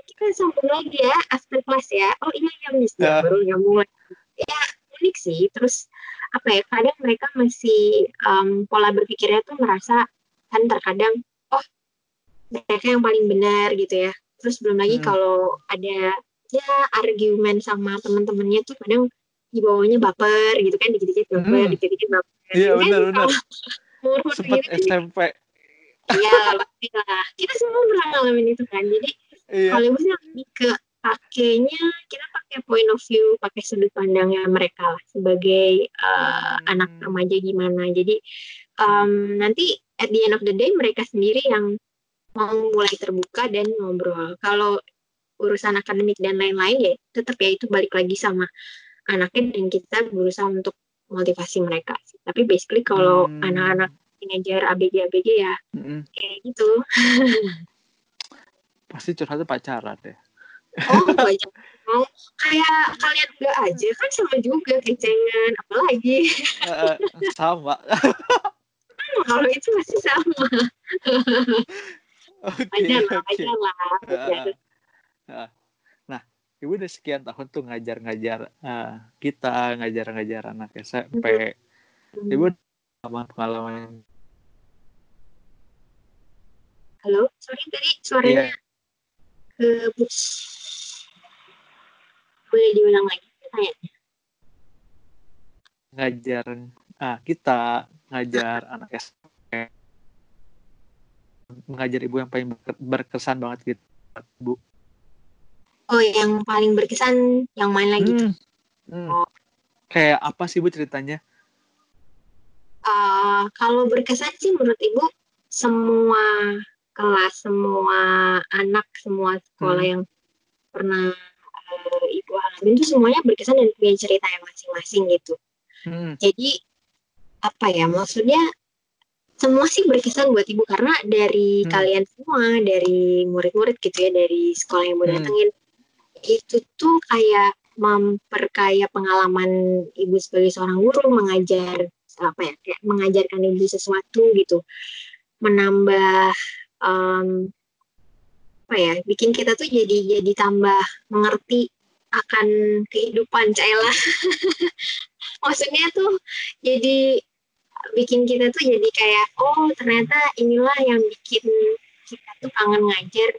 [SPEAKER 2] Ya kita sambung lagi ya after class ya. Oh iya ya miss.
[SPEAKER 1] Ya,
[SPEAKER 2] baru nyambung lagi ya unik sih. Terus apa ya kadang mereka masih um, pola berpikirnya tuh merasa kan terkadang oh mereka yang paling benar gitu ya. Terus belum lagi
[SPEAKER 1] Hmm.
[SPEAKER 2] kalau ada ya argumen sama teman-temannya tuh kadang dibawanya baper gitu kan dikit-dikit baper
[SPEAKER 1] Hmm.
[SPEAKER 2] dikit-dikit baper
[SPEAKER 1] Iya benar benar. Sempat
[SPEAKER 2] gitu
[SPEAKER 1] SMP.
[SPEAKER 2] Iya, pasti lah. Kita semua pernah ngalamin itu kan. Jadi
[SPEAKER 1] Iya.
[SPEAKER 2] kalau sih lebih ke pakainya, kita pakai point of view, pakai sudut pandangnya mereka lah sebagai uh,
[SPEAKER 1] Hmm.
[SPEAKER 2] anak remaja gimana. Jadi um, nanti at the end of the day mereka sendiri yang mau mulai terbuka dan ngobrol. Kalau urusan akademik dan lain-lain ya tetap ya itu balik lagi sama anaknya dan kita berusaha untuk motivasi mereka. Tapi basically kalau
[SPEAKER 1] Hmm.
[SPEAKER 2] anak-anak teenager ABG ABG ya
[SPEAKER 1] Mm-mm.
[SPEAKER 2] kayak gitu.
[SPEAKER 1] Pasti curhatnya pacaran deh.
[SPEAKER 2] Oh banyak. Oh, kayak kalian enggak aja kan sama juga kecengan apalagi
[SPEAKER 1] Eh, sama.
[SPEAKER 2] kalau itu masih sama wajar lah wajar lah wajar.
[SPEAKER 1] Heeh. Nah, ibu udah sekian tahun tuh ngajar-ngajar eh, kita, ngajar-ngajar anak SMP. Ibu pengalaman pengalaman.
[SPEAKER 2] Halo sorry tadi suaranya
[SPEAKER 1] Iya.
[SPEAKER 2] boleh diulang lagi tanya
[SPEAKER 1] ngajar ah, kita ngajar anak SMP mengajar ibu yang paling berke- berkesan banget gitu bu
[SPEAKER 2] Oh, yang paling berkesan yang mana gitu?
[SPEAKER 1] Hmm, hmm.
[SPEAKER 2] Oh.
[SPEAKER 1] kayak apa sih bu ceritanya
[SPEAKER 2] Eh, kalau berkesan sih menurut ibu semua kelas, semua anak, semua sekolah
[SPEAKER 1] Hmm.
[SPEAKER 2] yang pernah eh, ibu alamin itu semuanya berkesan dan punya cerita yang masing-masing gitu.
[SPEAKER 1] Hmm,
[SPEAKER 2] Jadi apa ya maksudnya semua sih berkesan buat ibu karena dari
[SPEAKER 1] Hmm.
[SPEAKER 2] kalian semua, dari murid-murid gitu ya, dari sekolah yang mau
[SPEAKER 1] Hmm.
[SPEAKER 2] Itu tuh kayak memperkaya pengalaman ibu sebagai seorang guru mengajar apa ya kayak mengajarkan ibu sesuatu gitu. Menambah em, apa ya bikin kita tuh jadi jadi tambah mengerti akan kehidupan Caela maksudnya tuh jadi bikin kita tuh jadi kayak oh ternyata inilah yang bikin kita tuh kangen ngajar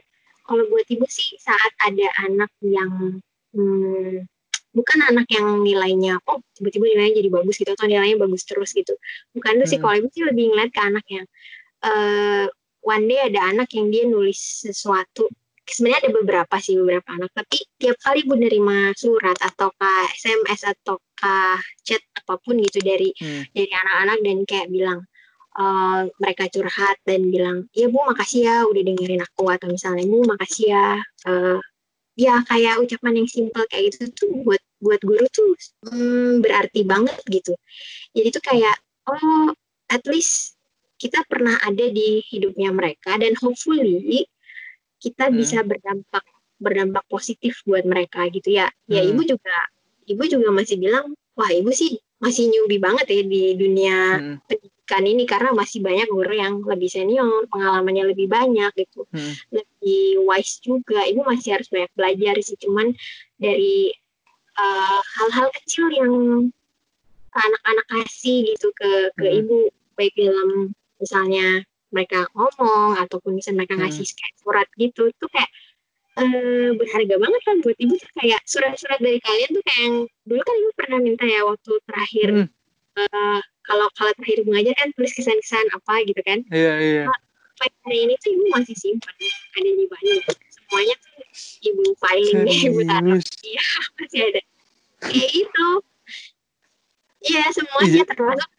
[SPEAKER 2] kalau buat ibu sih saat ada anak yang hmm, bukan anak yang nilainya oh tiba-tiba nilainya jadi bagus gitu atau nilainya bagus terus gitu. Bukan itu sih
[SPEAKER 1] Hmm.
[SPEAKER 2] kalau ibu sih lebih ngeliat ke anak yang eh one day ada anak yang dia nulis sesuatu. Sebenarnya ada beberapa sih beberapa anak. Tapi tiap kali ibu nerima surat ataukah SMS ataukah chat apa pun gitu dari
[SPEAKER 1] hmm,
[SPEAKER 2] dari anak-anak dan kayak bilang eh, mereka curhat dan bilang ya bu makasih ya udah dengerin aku atau misalnya bu makasih ya eh, ya kayak ucapan yang simple kayak gitu tuh buat buat guru tuh hmm, berarti banget gitu jadi tuh kayak oh at least kita pernah ada di hidupnya mereka dan hopefully kita
[SPEAKER 1] Hmm.
[SPEAKER 2] bisa berdampak berdampak positif buat mereka gitu ya ya
[SPEAKER 1] Hmm.
[SPEAKER 2] ibu juga ibu juga masih bilang wah ibu sih masih newbie banget ya di dunia
[SPEAKER 1] hmm,
[SPEAKER 2] pendidikan ini karena masih banyak guru yang lebih senior pengalamannya lebih banyak gitu
[SPEAKER 1] hmm,
[SPEAKER 2] lebih wise juga ibu masih harus banyak belajar sih cuman dari uh, hal-hal kecil yang anak-anak kasih gitu ke ke
[SPEAKER 1] Hmm.
[SPEAKER 2] ibu baik dalam misalnya mereka ngomong ataupun misalnya mereka
[SPEAKER 1] Hmm.
[SPEAKER 2] ngasih kayak surat gitu itu kayak eh, berharga banget kan buat ibu tuh kayak surat-surat dari kalian tuh kayak yang dulu kan ibu pernah minta ya waktu terakhir
[SPEAKER 1] hmm.
[SPEAKER 2] eh, kalau kalau terakhir ibu ngajar kan tulis kesan-kesan apa gitu kan.
[SPEAKER 1] Iya iya.
[SPEAKER 2] Sampai hari ini tuh ibu masih simpan ada di banyak. Semuanya tuh ibu filing ibu taruh.
[SPEAKER 1] Serius
[SPEAKER 2] masih ada. Kayak itu. Iya semuanya
[SPEAKER 1] Iya.
[SPEAKER 2] termasuk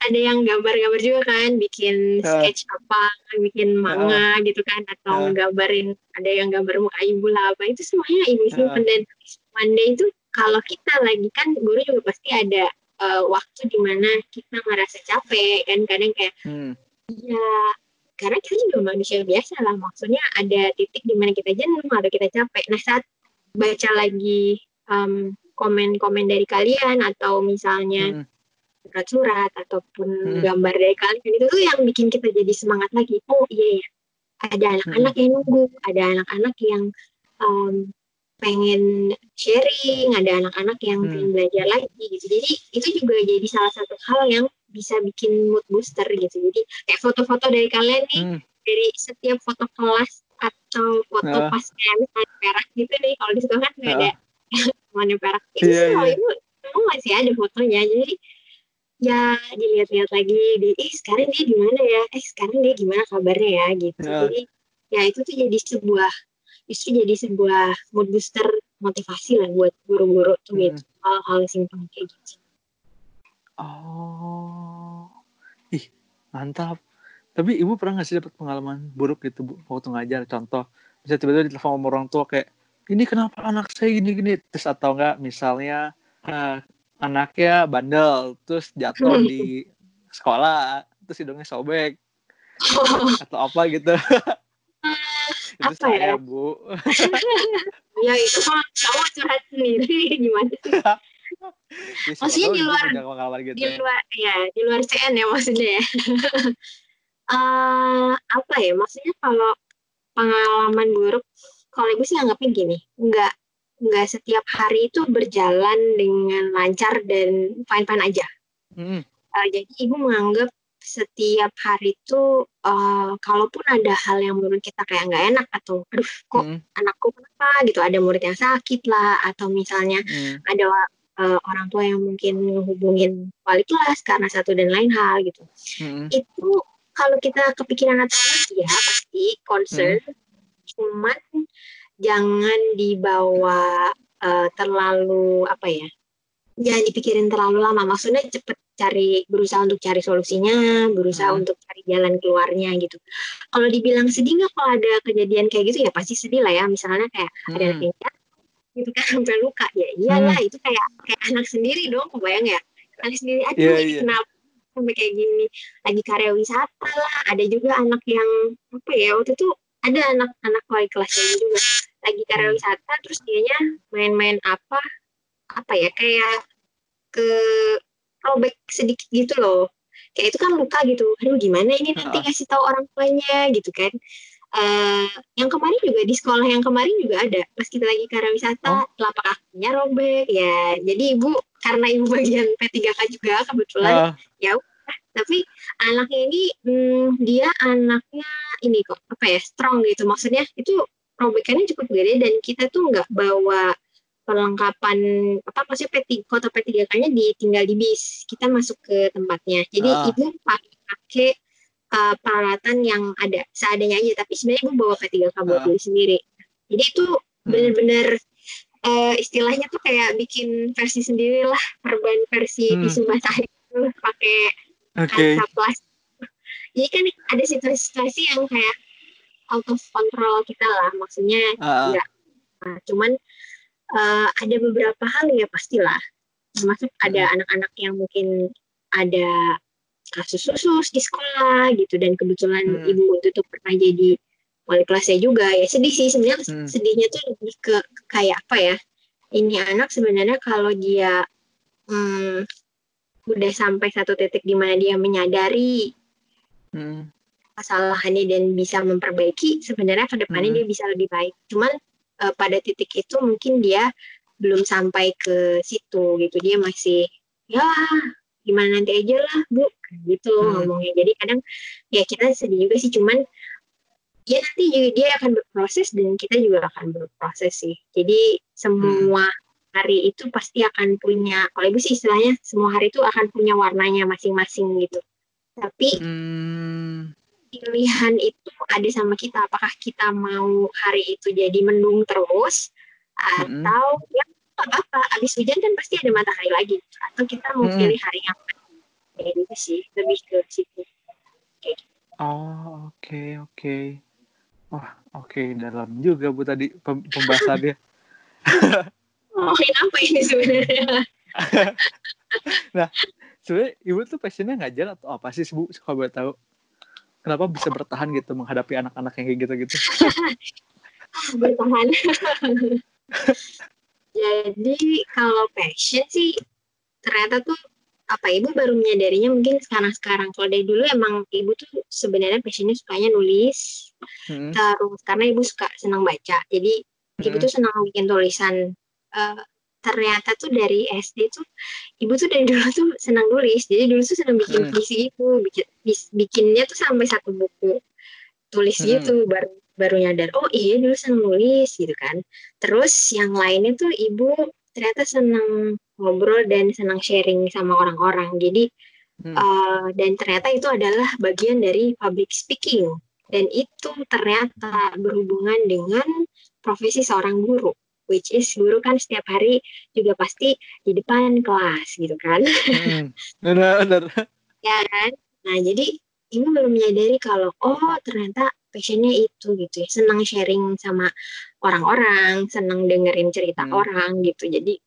[SPEAKER 2] ada yang gambar-gambar juga kan bikin
[SPEAKER 1] Ah.
[SPEAKER 2] sketch apa bikin manga gitu kan atau
[SPEAKER 1] Ah.
[SPEAKER 2] gambarin ada yang gambar muka ibu lah apa. Itu semuanya ibu simpan dan one day itu kalau kita lagi kan guru juga pasti ada eh, waktu di mana kita ngerasa capek kan kadang kayak
[SPEAKER 1] hmm,
[SPEAKER 2] Iya, karena kita juga manusia biasa lah. Maksudnya ada titik di mana kita jenuh atau kita capek. Nah saat baca lagi em, komen-komen dari kalian atau misalnya
[SPEAKER 1] hmm,
[SPEAKER 2] surat-surat ataupun
[SPEAKER 1] Hmm.
[SPEAKER 2] gambar dari kalian itu tuh yang bikin kita jadi semangat lagi. Oh iya ya, ada anak-anak
[SPEAKER 1] Hmm.
[SPEAKER 2] yang nunggu, ada anak-anak yang em, pengen sharing, ada anak-anak yang
[SPEAKER 1] Hmm.
[SPEAKER 2] pengen belajar lagi gitu. Jadi itu juga jadi salah satu hal yang bisa bikin mood booster gitu. Jadi kayak foto-foto dari kalian nih
[SPEAKER 1] hmm.
[SPEAKER 2] dari setiap foto kelas atau foto
[SPEAKER 1] Ah.
[SPEAKER 2] pas kayak misalnya perak gitu nih kalau di sekolah kan nggak
[SPEAKER 1] Ah.
[SPEAKER 2] ada semuanya perak itu sih kalau
[SPEAKER 1] iya.
[SPEAKER 2] ibu semua masih ada fotonya jadi ya dilihat-lihat lagi di eh sekarang dia di mana ya eh sekarang dia gimana kabarnya ya gitu
[SPEAKER 1] Ya.
[SPEAKER 2] jadi ya itu tuh jadi sebuah justru jadi sebuah mood booster motivasi lah buat guru-guru tuh
[SPEAKER 1] Hmm.
[SPEAKER 2] gitu hal-hal simpel kayak gitu
[SPEAKER 1] oh. Ih mantap. Tapi ibu pernah nggak sih dapat pengalaman buruk gitu bu? Waktu ngajar contoh bisa tiba-tiba ditelepon sama orang tua kayak ini kenapa anak saya gini gini terus atau enggak misalnya eh, anaknya bandel terus jatuh di sekolah terus hidungnya sobek atau apa gitu itu
[SPEAKER 2] Apa
[SPEAKER 1] saya
[SPEAKER 2] ya?
[SPEAKER 1] bu.
[SPEAKER 2] Ya itu mah kamu curhat sendiri gimana sih?
[SPEAKER 1] Ya,
[SPEAKER 2] Maksudnya
[SPEAKER 1] tahu
[SPEAKER 2] di
[SPEAKER 1] ibu
[SPEAKER 2] luar-
[SPEAKER 1] punya pengalaman gitu
[SPEAKER 2] di luar ya di luar CN ya maksudnya ya. Eh, apa ya maksudnya kalau pengalaman buruk kalau ibu sih anggapnya gini nggak nggak setiap hari itu berjalan dengan lancar dan fine fine aja.
[SPEAKER 1] Hmm,
[SPEAKER 2] Eh, jadi ibu menganggap setiap hari itu eh, kalaupun ada hal yang menurut kita kayak nggak enak atau aduh kok
[SPEAKER 1] hmm,
[SPEAKER 2] anakku kenapa gitu ada murid yang sakit lah atau misalnya
[SPEAKER 1] hmm,
[SPEAKER 2] ada uh, orang tua yang mungkin menghubungin wali kelas karena satu dan lain hal gitu. Hmm. Itu kalau kita kepikiran atau ya pasti concern, hmm. cuman jangan dibawa uh, terlalu apa ya? Jangan dipikirin terlalu lama. Maksudnya cepet cari berusaha untuk cari solusinya, berusaha hmm. untuk cari jalan keluarnya gitu. Kalau dibilang sedih nggak kalau ada kejadian kayak gitu ya pasti sedih lah ya. Misalnya kayak hmm. ada yang gitu kan sampai luka ya iyalah hmm. itu kayak kayak anak sendiri dong kebayang ya anak sendiri aja yeah, yeah. kenapa sampai kayak gini lagi karya wisata lah ada juga anak yang apa ya waktu itu ada anak-anak wali kelasnya juga lagi karya hmm. wisata terus dianya main-main apa apa ya kayak ke robek sedikit gitu loh. Kayak itu kan luka gitu aduh gimana ini nanti kasih tahu orang tuanya gitu kan. Uh, yang kemarin juga di sekolah yang kemarin juga ada. Pas kita lagi karya wisata oh. telapak kakinya robek ya. Jadi ibu karena ibu bagian P3K juga kebetulan uh. ya tapi anaknya ini hmm, dia anaknya ini kok apa ya strong gitu. Maksudnya itu robekannya cukup gede dan kita tuh nggak bawa perlengkapan apa maksudnya P3 kota P3K-nya ditinggal di bis kita masuk ke tempatnya jadi uh. ibu pakai uh, peralatan yang ada seadanya aja tapi sebenarnya gue bawa P3K buat uh. sendiri jadi itu hmm. bener-bener uh, istilahnya tuh kayak bikin versi sendiri lah perban versi hmm. di Sumatera itu pakai okay. kaca plastik jadi kan ada situasi-situasi yang kayak out of control kita lah maksudnya uh. enggak nah, cuman uh, ada beberapa hal ya pastilah termasuk ada hmm. anak-anak yang mungkin ada kasus khusus di sekolah gitu dan kebetulan hmm. ibu itu tuh pernah jadi wali kelasnya juga ya sedih sih sebenarnya hmm. sedihnya tuh lebih ke, kayak apa ya ini anak sebenarnya kalau dia hmm, udah sampai satu titik di mana dia menyadari hmm. kesalahannya dan bisa memperbaiki sebenarnya ke depannya hmm. dia bisa lebih baik cuman uh, pada titik itu mungkin dia belum sampai ke situ gitu dia masih ya gimana nanti aja lah bu gitu hmm. ngomongnya jadi kadang ya kita sedih juga sih cuman ya nanti juga dia akan berproses dan kita juga akan berproses sih jadi semua hmm. hari itu pasti akan punya kalau ibu sih istilahnya semua hari itu akan punya warnanya masing-masing gitu tapi hmm. Pilihan itu ada sama kita apakah kita mau hari itu jadi mendung terus atau hmm. ya apa-apa abis hujan kan pasti ada matahari lagi atau kita mau hmm. pilih hari yang kayak gitu sih lebih ke situ kayak gitu.
[SPEAKER 1] oh oke okay, oke okay. wah oke okay. dalam juga bu tadi pembahasannya
[SPEAKER 2] oh kenapa ini sebenarnya
[SPEAKER 1] nah sebenarnya ibu tuh passionnya ngajar atau apa sih bu kalau boleh tahu kenapa bisa bertahan gitu menghadapi anak-anak yang kayak gitu-gitu
[SPEAKER 2] bertahan jadi kalau passion sih ternyata tuh apa ibu baru menyadarinya mungkin sekarang sekarang kalau dari dulu emang ibu tuh sebenarnya passionnya sukanya nulis hmm. terus karena ibu suka senang baca jadi hmm. ibu tuh senang bikin tulisan uh, ternyata tuh dari SD tuh ibu tuh dari dulu tuh senang nulis jadi dulu tuh senang bikin hmm. puisi itu bikin bikinnya tuh sampai satu buku tulis hmm. gitu baru baru nyadar oh iya dulu senang nulis gitu kan terus yang lainnya tuh ibu ternyata senang ngobrol dan senang sharing sama orang-orang. Jadi hmm. uh, dan ternyata itu adalah bagian dari public speaking dan itu ternyata berhubungan dengan profesi seorang guru which is guru kan setiap hari juga pasti di depan kelas gitu kan. Hmm.
[SPEAKER 1] Benar, benar.
[SPEAKER 2] ya kan? Nah, jadi ibu baru menyadari kalau oh ternyata passionnya itu gitu ya, senang sharing sama orang-orang, senang dengerin cerita hmm. orang gitu. Jadi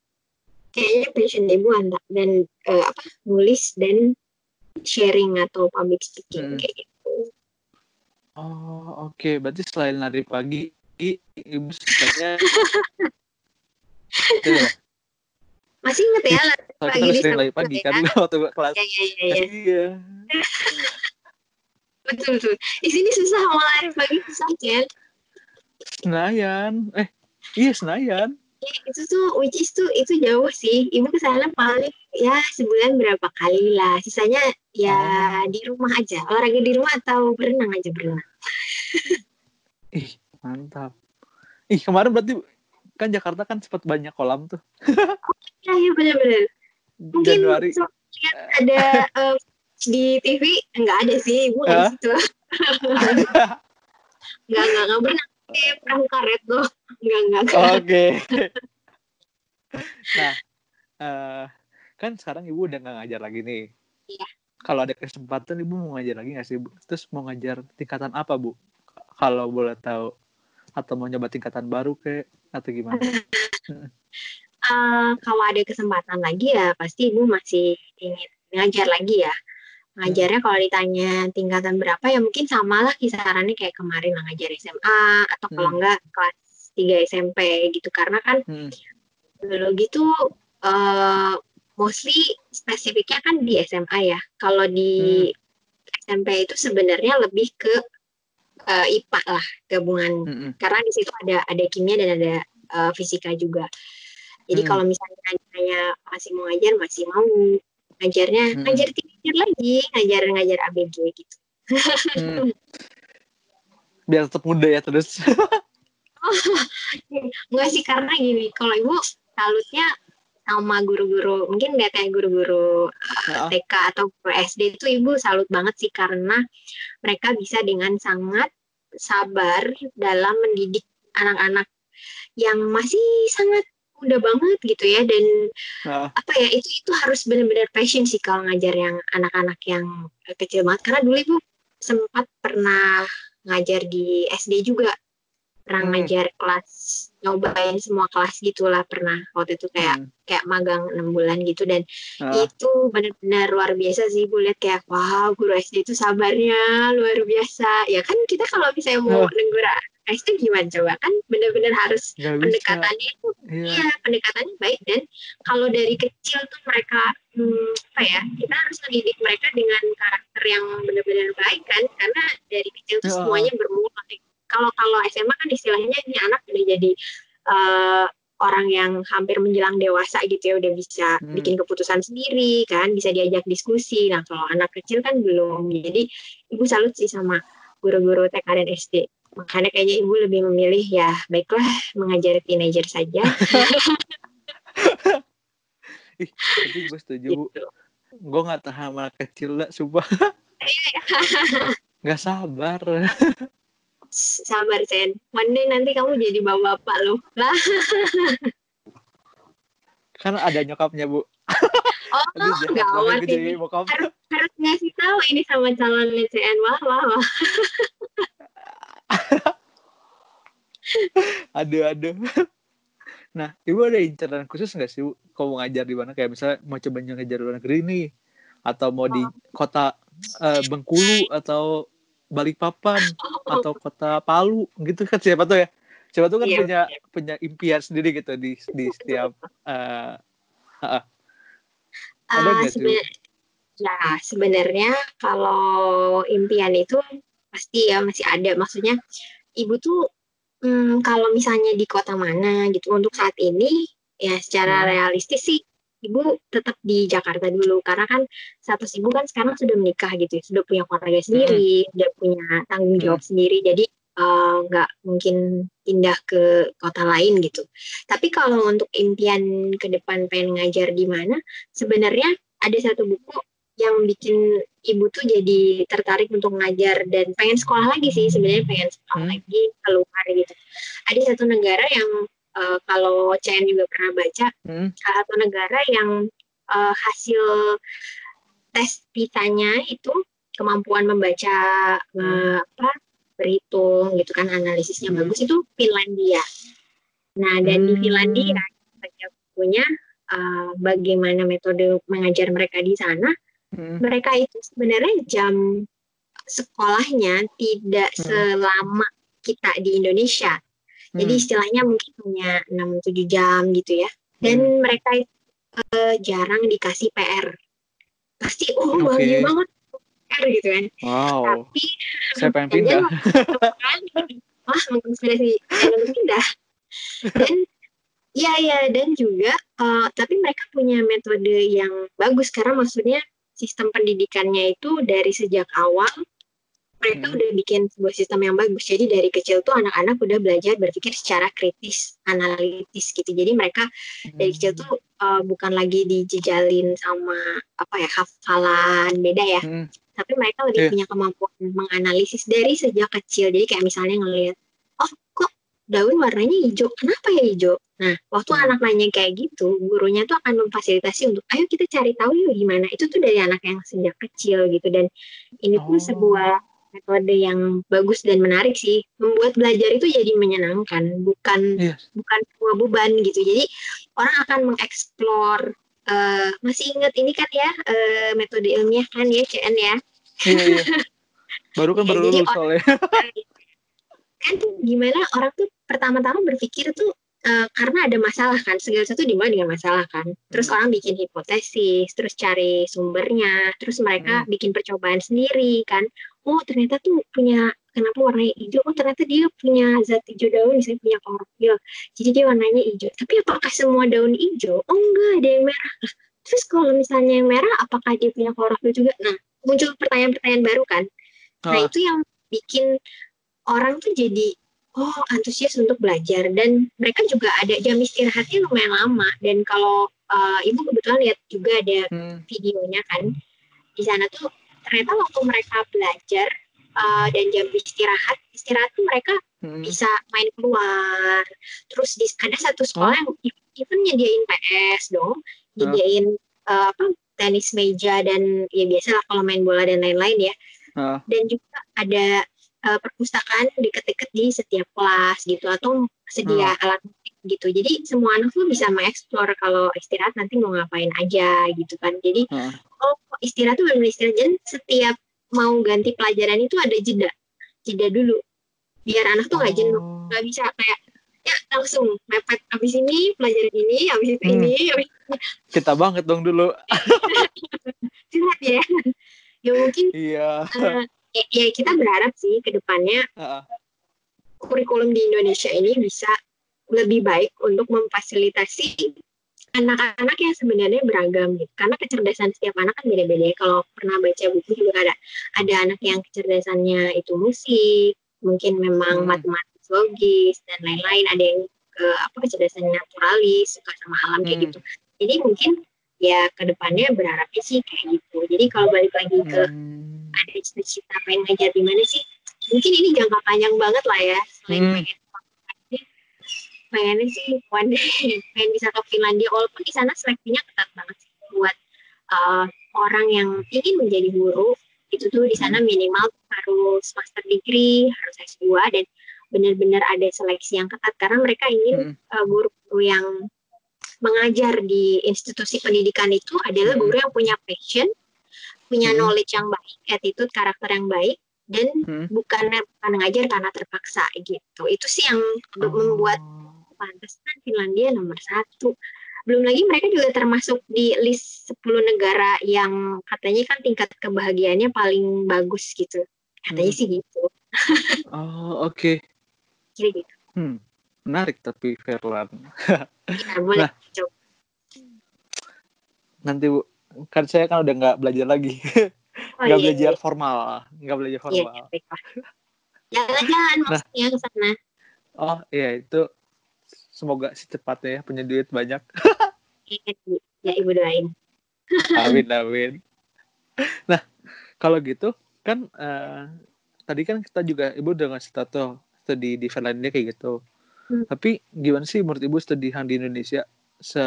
[SPEAKER 2] kayaknya passion ibu anda dan uh, apa nulis dan sharing atau public speaking hmm. kayak gitu.
[SPEAKER 1] Oh oke, okay. berarti selain lari pagi, ibu sukanya
[SPEAKER 2] ya? Masih inget ya lari pagi
[SPEAKER 1] di sering lari pagi kan, kan waktu kelas.
[SPEAKER 2] Iya iya iya. iya. betul betul. Di sini susah mau lari pagi susah kan?
[SPEAKER 1] Senayan, eh iya Senayan
[SPEAKER 2] itu tuh which is tuh itu jauh sih ibu ke sana paling ya sebulan berapa kali lah sisanya ya oh. di rumah aja olahraga di rumah atau berenang aja berenang
[SPEAKER 1] ih mantap ih kemarin berarti kan Jakarta kan sempat banyak kolam tuh.
[SPEAKER 2] Iya, iya benar-benar. Mungkin
[SPEAKER 1] Januari.
[SPEAKER 2] ada eh, di TV nggak ada sih, ibu nggak
[SPEAKER 1] Hah?
[SPEAKER 2] di situ. Nggak nggak nggak berenang di perahu karet tuh. Nggak nggak. nggak.
[SPEAKER 1] Oke. nah, eh, kan sekarang ibu udah nggak ngajar lagi nih.
[SPEAKER 2] Iya.
[SPEAKER 1] Kalau ada kesempatan ibu mau ngajar lagi nggak sih bu? Terus mau ngajar tingkatan apa bu? Kalau boleh tahu. Atau mau nyoba tingkatan baru ke atau gimana?
[SPEAKER 2] Eh, kalau ada kesempatan lagi ya pasti ibu masih ingin ngajar lagi ya. Ngajarnya kalau ditanya tingkatan berapa ya mungkin sama lah kisarannya kayak kemarin lah ngajar SMA atau kalau
[SPEAKER 1] Hmm.
[SPEAKER 2] enggak kelas 3 SMP gitu karena kan
[SPEAKER 1] Hmm.
[SPEAKER 2] dulu gitu eh mostly spesifiknya kan di SMA ya. Kalau di SMP itu sebenarnya lebih ke eh, IPA lah gabungan
[SPEAKER 1] Mm-mm.
[SPEAKER 2] karena di situ ada ada kimia dan ada eh, fisika juga. Jadi
[SPEAKER 1] Hmm.
[SPEAKER 2] kalau misalnya nanya masih mau ngajar masih mau ngajarnya
[SPEAKER 1] Hmm.
[SPEAKER 2] ngajar lagi ngajar ngajar ABG gitu.
[SPEAKER 1] Hmm. Biar tetap muda ya terus.
[SPEAKER 2] Enggak sih karena gini kalau ibu salutnya sama guru-guru mungkin nggak kayak guru-guru
[SPEAKER 1] Nah,
[SPEAKER 2] TK atau SD itu ibu salut banget sih karena mereka bisa dengan sangat sabar dalam mendidik anak-anak yang masih sangat muda banget gitu ya dan
[SPEAKER 1] nah,
[SPEAKER 2] apa ya itu itu harus benar-benar passion sih kalau ngajar yang anak-anak yang kecil banget. Karena dulu ibu sempat pernah ngajar di SD juga pernah
[SPEAKER 1] Hmm.
[SPEAKER 2] ngajar kelas nyobain semua kelas gitulah pernah waktu itu kayak
[SPEAKER 1] hmm.
[SPEAKER 2] kayak magang enam bulan gitu dan
[SPEAKER 1] Nah,
[SPEAKER 2] itu benar-benar luar biasa sih ibu lihat kayak wow guru SD itu sabarnya luar biasa ya kan kita kalau misalnya mau
[SPEAKER 1] Oh.
[SPEAKER 2] negur SD gimana coba kan benar-benar harus
[SPEAKER 1] bisa.
[SPEAKER 2] pendekatannya itu
[SPEAKER 1] Iya.
[SPEAKER 2] Iya, pendekatannya baik dan kalau dari kecil tuh mereka hmm, apa ya kita harus mendidik mereka dengan karakter yang benar-benar baik kan karena dari kecil tuh
[SPEAKER 1] Ya.
[SPEAKER 2] semuanya bermula. Kalau kalau SMA kan istilahnya ini anak udah jadi eh, orang yang hampir menjelang dewasa gitu ya udah bisa
[SPEAKER 1] Hmm.
[SPEAKER 2] bikin keputusan sendiri kan bisa diajak diskusi. Nah kalau anak kecil kan belum. Jadi ibu salut sih sama guru-guru TK dan SD. Makanya kayaknya ibu lebih memilih ya baiklah mengajar teenager saja.
[SPEAKER 1] Ih, tapi gue setuju
[SPEAKER 2] gitu.
[SPEAKER 1] Gue nggak tahan anak kecil lah, sumpah. Nggak sabar.
[SPEAKER 2] Sabar Sen. One day nanti kamu jadi bapak-bapak loh. Lah.
[SPEAKER 1] Kan ada nyokapnya bu.
[SPEAKER 2] Oh,
[SPEAKER 1] Aduh,
[SPEAKER 2] gawat
[SPEAKER 1] jadi
[SPEAKER 2] ini.
[SPEAKER 1] bokap.
[SPEAKER 2] Harus, harus ngasih tahu ini sama calon CN. Wah, wah, wah.
[SPEAKER 1] Aduh, aduh. Nah, ibu ada inceran khusus nggak sih bu? Kalau mau ngajar di mana? Kayak misalnya mau coba ngajar di luar negeri nih. Atau mau di kota eh, Bengkulu atau Balikpapan atau kota Palu gitu kan siapa tuh ya? Siapa tuh kan
[SPEAKER 2] Iya,
[SPEAKER 1] punya punya impian sendiri gitu di di setiap Ada nggak sih, Bu?
[SPEAKER 2] seben- ya, sebenarnya kalau impian itu pasti ya masih ada. Maksudnya ibu tuh hmm, kalau misalnya di kota mana gitu untuk saat ini ya secara
[SPEAKER 1] Hmm.
[SPEAKER 2] realistis sih ibu tetap di Jakarta dulu karena kan status ibu kan sekarang sudah menikah gitu ya, sudah punya keluarga sendiri, sudah punya tanggung jawab sendiri. Jadi eh, nggak mungkin pindah ke kota lain gitu. Tapi kalau untuk impian ke depan pengen ngajar di mana, sebenarnya ada satu buku yang bikin ibu tuh jadi tertarik untuk ngajar dan pengen sekolah lagi sih sebenarnya pengen sekolah
[SPEAKER 1] Hmm.
[SPEAKER 2] lagi keluar gitu. Ada satu negara yang eh, kalau CN juga pernah baca,
[SPEAKER 1] Hmm.
[SPEAKER 2] salah satu negara yang eh, hasil tes PISA-nya itu kemampuan membaca eh, apa berhitung gitu kan analisisnya
[SPEAKER 1] Hmm.
[SPEAKER 2] bagus itu Finlandia. Nah dan di
[SPEAKER 1] Hmm.
[SPEAKER 2] Finlandia baca bukunya eh, bagaimana metode mengajar mereka di sana.
[SPEAKER 1] Hmm.
[SPEAKER 2] Mereka itu sebenarnya jam sekolahnya tidak
[SPEAKER 1] Hmm.
[SPEAKER 2] selama kita di Indonesia. Jadi
[SPEAKER 1] Hmm.
[SPEAKER 2] istilahnya mungkin punya 6-7 jam gitu ya. Dan
[SPEAKER 1] Hmm.
[SPEAKER 2] mereka eh, jarang dikasih PR. Pasti oh bahagia banget PR gitu kan.
[SPEAKER 1] Wow,
[SPEAKER 2] Tapi
[SPEAKER 1] saya pengen pindah.
[SPEAKER 2] kan, wah menginspirasi untuk pindah. Dan ya ya dan juga eh, tapi mereka punya metode yang bagus karena maksudnya sistem pendidikannya itu dari sejak awal mereka
[SPEAKER 1] Hmm.
[SPEAKER 2] udah bikin sebuah sistem yang bagus. Jadi dari kecil tuh anak-anak udah belajar berpikir secara kritis, analitis gitu. Jadi mereka dari kecil tuh uh, bukan lagi dijejalin sama apa ya hafalan beda ya,
[SPEAKER 1] Hmm.
[SPEAKER 2] tapi mereka lebih
[SPEAKER 1] Iya.
[SPEAKER 2] punya kemampuan menganalisis dari sejak kecil. Jadi kayak misalnya ngelihat, oh kok daun warnanya hijau, kenapa ya hijau? Nah, waktu
[SPEAKER 1] Hmm.
[SPEAKER 2] anak nanya kayak gitu, gurunya tuh akan memfasilitasi untuk, ayo kita cari tahu yuk gimana. Itu tuh dari anak yang sejak kecil gitu. Dan ini tuh
[SPEAKER 1] Oh.
[SPEAKER 2] sebuah metode yang bagus dan menarik sih. Membuat belajar itu jadi menyenangkan, bukan
[SPEAKER 1] Iya.
[SPEAKER 2] bukan sebuah beban gitu. Jadi orang akan mengeksplor eh, masih ingat ini kan ya eh, metode ilmiah kan ya CN ya.
[SPEAKER 1] Iya, iya. Baru kan
[SPEAKER 2] Ya,
[SPEAKER 1] baru lulus soalnya.
[SPEAKER 2] kan tuh gimana orang tuh pertama-tama berpikir tuh eh, karena ada masalah kan segala sesuatu dimulai dengan masalah kan terus
[SPEAKER 1] Hmm.
[SPEAKER 2] orang bikin hipotesis terus cari sumbernya terus mereka
[SPEAKER 1] Hmm.
[SPEAKER 2] bikin percobaan sendiri kan oh ternyata tuh punya kenapa warnanya hijau? Oh ternyata dia punya zat hijau daun misalnya punya klorofil jadi dia warnanya hijau. Tapi apakah semua daun hijau? Oh enggak ada yang merah. Lah, terus kalau misalnya yang merah apakah dia punya klorofil juga? Nah muncul pertanyaan-pertanyaan baru kan. Nah
[SPEAKER 1] Ah,
[SPEAKER 2] itu yang bikin orang tuh jadi oh antusias untuk belajar. Dan mereka juga ada jam istirahatnya lumayan lama. Dan kalau uh, ibu kebetulan lihat juga ada
[SPEAKER 1] hmm.
[SPEAKER 2] videonya kan. Di sana tuh ternyata waktu mereka belajar uh, dan jam istirahat istirahat tuh mereka
[SPEAKER 1] Hmm.
[SPEAKER 2] bisa main keluar. Terus di, ada satu sekolah yang even nyediain PS dong nyediain uh, apa tenis meja dan ya biasa lah kalau main bola dan lain-lain ya.
[SPEAKER 1] Ah,
[SPEAKER 2] dan juga ada uh, perpustakaan deket-deket di setiap kelas gitu atau sedia alat musik gitu jadi semua anak tuh bisa mengeksplor kalau istirahat nanti mau ngapain aja gitu kan jadi
[SPEAKER 1] ah.
[SPEAKER 2] oh istirahat tuh benar istirahat dan setiap mau ganti pelajaran itu ada jeda jeda dulu biar anak tuh nggak jenuh
[SPEAKER 1] Oh.
[SPEAKER 2] nggak bisa kayak ya langsung mepet abis ini pelajaran ini abis itu
[SPEAKER 1] Hmm.
[SPEAKER 2] ini abis
[SPEAKER 1] Kita banget dong dulu.
[SPEAKER 2] istirahat ya ya mungkin
[SPEAKER 1] Iya.
[SPEAKER 2] uh, ya, ya kita berharap sih ke depannya
[SPEAKER 1] Ah,
[SPEAKER 2] kurikulum di Indonesia ini bisa lebih baik untuk memfasilitasi anak-anak yang sebenarnya beragam gitu. Karena kecerdasan setiap anak kan beda-beda. ya. Kalau pernah baca buku juga ada ada anak yang kecerdasannya itu musik, mungkin memang
[SPEAKER 1] Hmm.
[SPEAKER 2] matematis logis dan lain-lain. Ada yang ke apa kecerdasan naturalis, suka sama alam kayak
[SPEAKER 1] Hmm.
[SPEAKER 2] gitu. Jadi mungkin ya ke depannya berharapnya sih kayak gitu. Jadi kalau balik lagi ke
[SPEAKER 1] hmm.
[SPEAKER 2] ada cita-cita pengen ngajar di mana sih? Mungkin ini jangka panjang banget lah ya. Selain
[SPEAKER 1] Hmm.
[SPEAKER 2] pengen pengennya sih one day pengen bisa ke Finlandia walaupun di sana seleksinya ketat banget sih buat uh, orang yang ingin menjadi guru itu tuh di sana minimal harus master degree harus S2 dan benar-benar ada seleksi yang ketat karena mereka ingin
[SPEAKER 1] Hmm.
[SPEAKER 2] uh, guru-guru yang mengajar di institusi pendidikan itu adalah guru yang punya passion, punya
[SPEAKER 1] Hmm.
[SPEAKER 2] knowledge yang baik, attitude, karakter yang baik, dan
[SPEAKER 1] Hmm.
[SPEAKER 2] bukan bukan ngajar karena terpaksa gitu. Itu sih yang
[SPEAKER 1] Oh.
[SPEAKER 2] membuat pantesan Finlandia nomor satu. Belum lagi mereka juga termasuk di list 10 negara yang katanya kan tingkat kebahagiaannya paling bagus gitu. Katanya
[SPEAKER 1] Hmm.
[SPEAKER 2] sih gitu.
[SPEAKER 1] Oh, oke.
[SPEAKER 2] Kira gitu.
[SPEAKER 1] Hmm. Menarik tapi Verlan.
[SPEAKER 2] Ya, boleh
[SPEAKER 1] Nah.
[SPEAKER 2] coba.
[SPEAKER 1] Nanti Bu, kan saya kan udah nggak belajar lagi.
[SPEAKER 2] Oh,
[SPEAKER 1] Nggak
[SPEAKER 2] iya,
[SPEAKER 1] belajar
[SPEAKER 2] iya.
[SPEAKER 1] formal. Nggak belajar
[SPEAKER 2] Iya,
[SPEAKER 1] formal.
[SPEAKER 2] iya. Jalan-jalan
[SPEAKER 1] Nah.
[SPEAKER 2] maksudnya ke sana.
[SPEAKER 1] Oh, iya itu semoga secepatnya ya punya duit banyak.
[SPEAKER 2] Ya, Ibu doain.
[SPEAKER 1] amin amin. Nah, kalau gitu kan eh, tadi kan kita juga ibu udah ngasih tahu tuh studi di Finlandia kayak gitu.
[SPEAKER 2] Hmm.
[SPEAKER 1] Tapi gimana sih menurut ibu studi yang di Indonesia? Se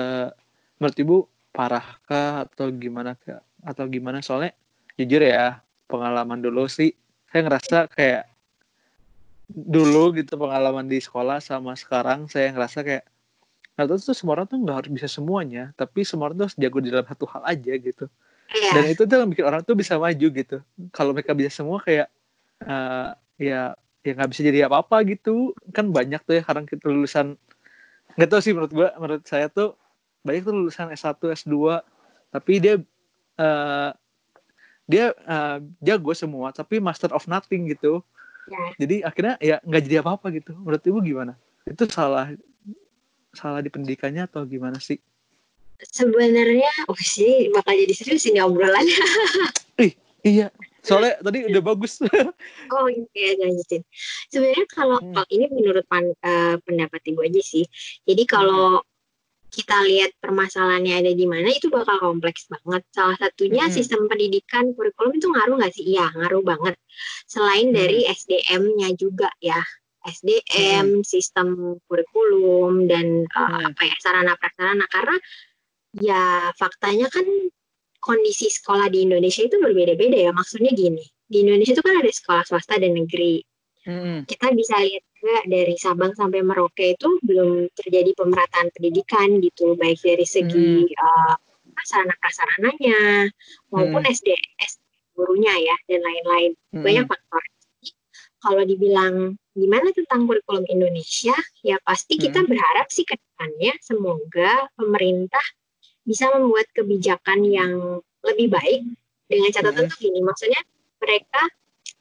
[SPEAKER 1] menurut ibu parah kah atau gimana kah? Atau gimana? Soalnya jujur ya pengalaman dulu sih saya ngerasa kayak dulu gitu pengalaman di sekolah sama sekarang saya ngerasa kayak nggak tahu tuh semua orang tuh nggak harus bisa semuanya tapi semua orang tuh harus jago di dalam satu hal aja gitu.
[SPEAKER 2] Iya.
[SPEAKER 1] dan itu tuh yang bikin orang tuh bisa maju gitu. Kalau mereka bisa semua kayak eh, ya ya nggak bisa jadi apa apa gitu. Kan banyak tuh ya sekarang kita lulusan nggak tahu sih menurut gua menurut saya tuh banyak tuh lulusan S1 S2 tapi dia eh, dia eh, jago semua tapi master of nothing gitu
[SPEAKER 2] Ya.
[SPEAKER 1] jadi akhirnya ya nggak jadi apa apa gitu. Menurut ibu gimana? Itu salah salah di pendidikannya atau gimana sih?
[SPEAKER 2] Sebenarnya, oh sih bakal jadi serius ini obrolannya.
[SPEAKER 1] iya. Soalnya tadi udah bagus.
[SPEAKER 2] Oh iya lanjutin. Sebenarnya kalau
[SPEAKER 1] Hmm.
[SPEAKER 2] ini menurut pan- eh, pendapat ibu aja sih. Jadi kalau kita lihat permasalahannya ada di mana itu bakal kompleks banget salah satunya
[SPEAKER 1] Hmm.
[SPEAKER 2] sistem pendidikan kurikulum itu ngaruh nggak sih iya ngaruh banget selain
[SPEAKER 1] Hmm.
[SPEAKER 2] dari SDM-nya juga ya SDM sistem kurikulum dan
[SPEAKER 1] Hmm.
[SPEAKER 2] apa ya sarana prasarana karena ya faktanya kan kondisi sekolah di Indonesia itu berbeda-beda ya. Maksudnya gini, di Indonesia itu kan ada sekolah swasta dan negeri.
[SPEAKER 1] Mm-mm.
[SPEAKER 2] Kita bisa lihat juga dari Sabang sampai Merauke itu belum terjadi pemerataan pendidikan gitu, baik dari segi uh, sarana prasarananya maupun SD, SD gurunya ya dan lain-lain.
[SPEAKER 1] Mm-mm.
[SPEAKER 2] Banyak faktor. Kalau dibilang gimana tentang kurikulum Indonesia, ya pasti kita
[SPEAKER 1] Hmm.
[SPEAKER 2] berharap sih ke depannya semoga pemerintah bisa membuat kebijakan yang lebih baik dengan catatan
[SPEAKER 1] Hmm.
[SPEAKER 2] tuh gini, maksudnya mereka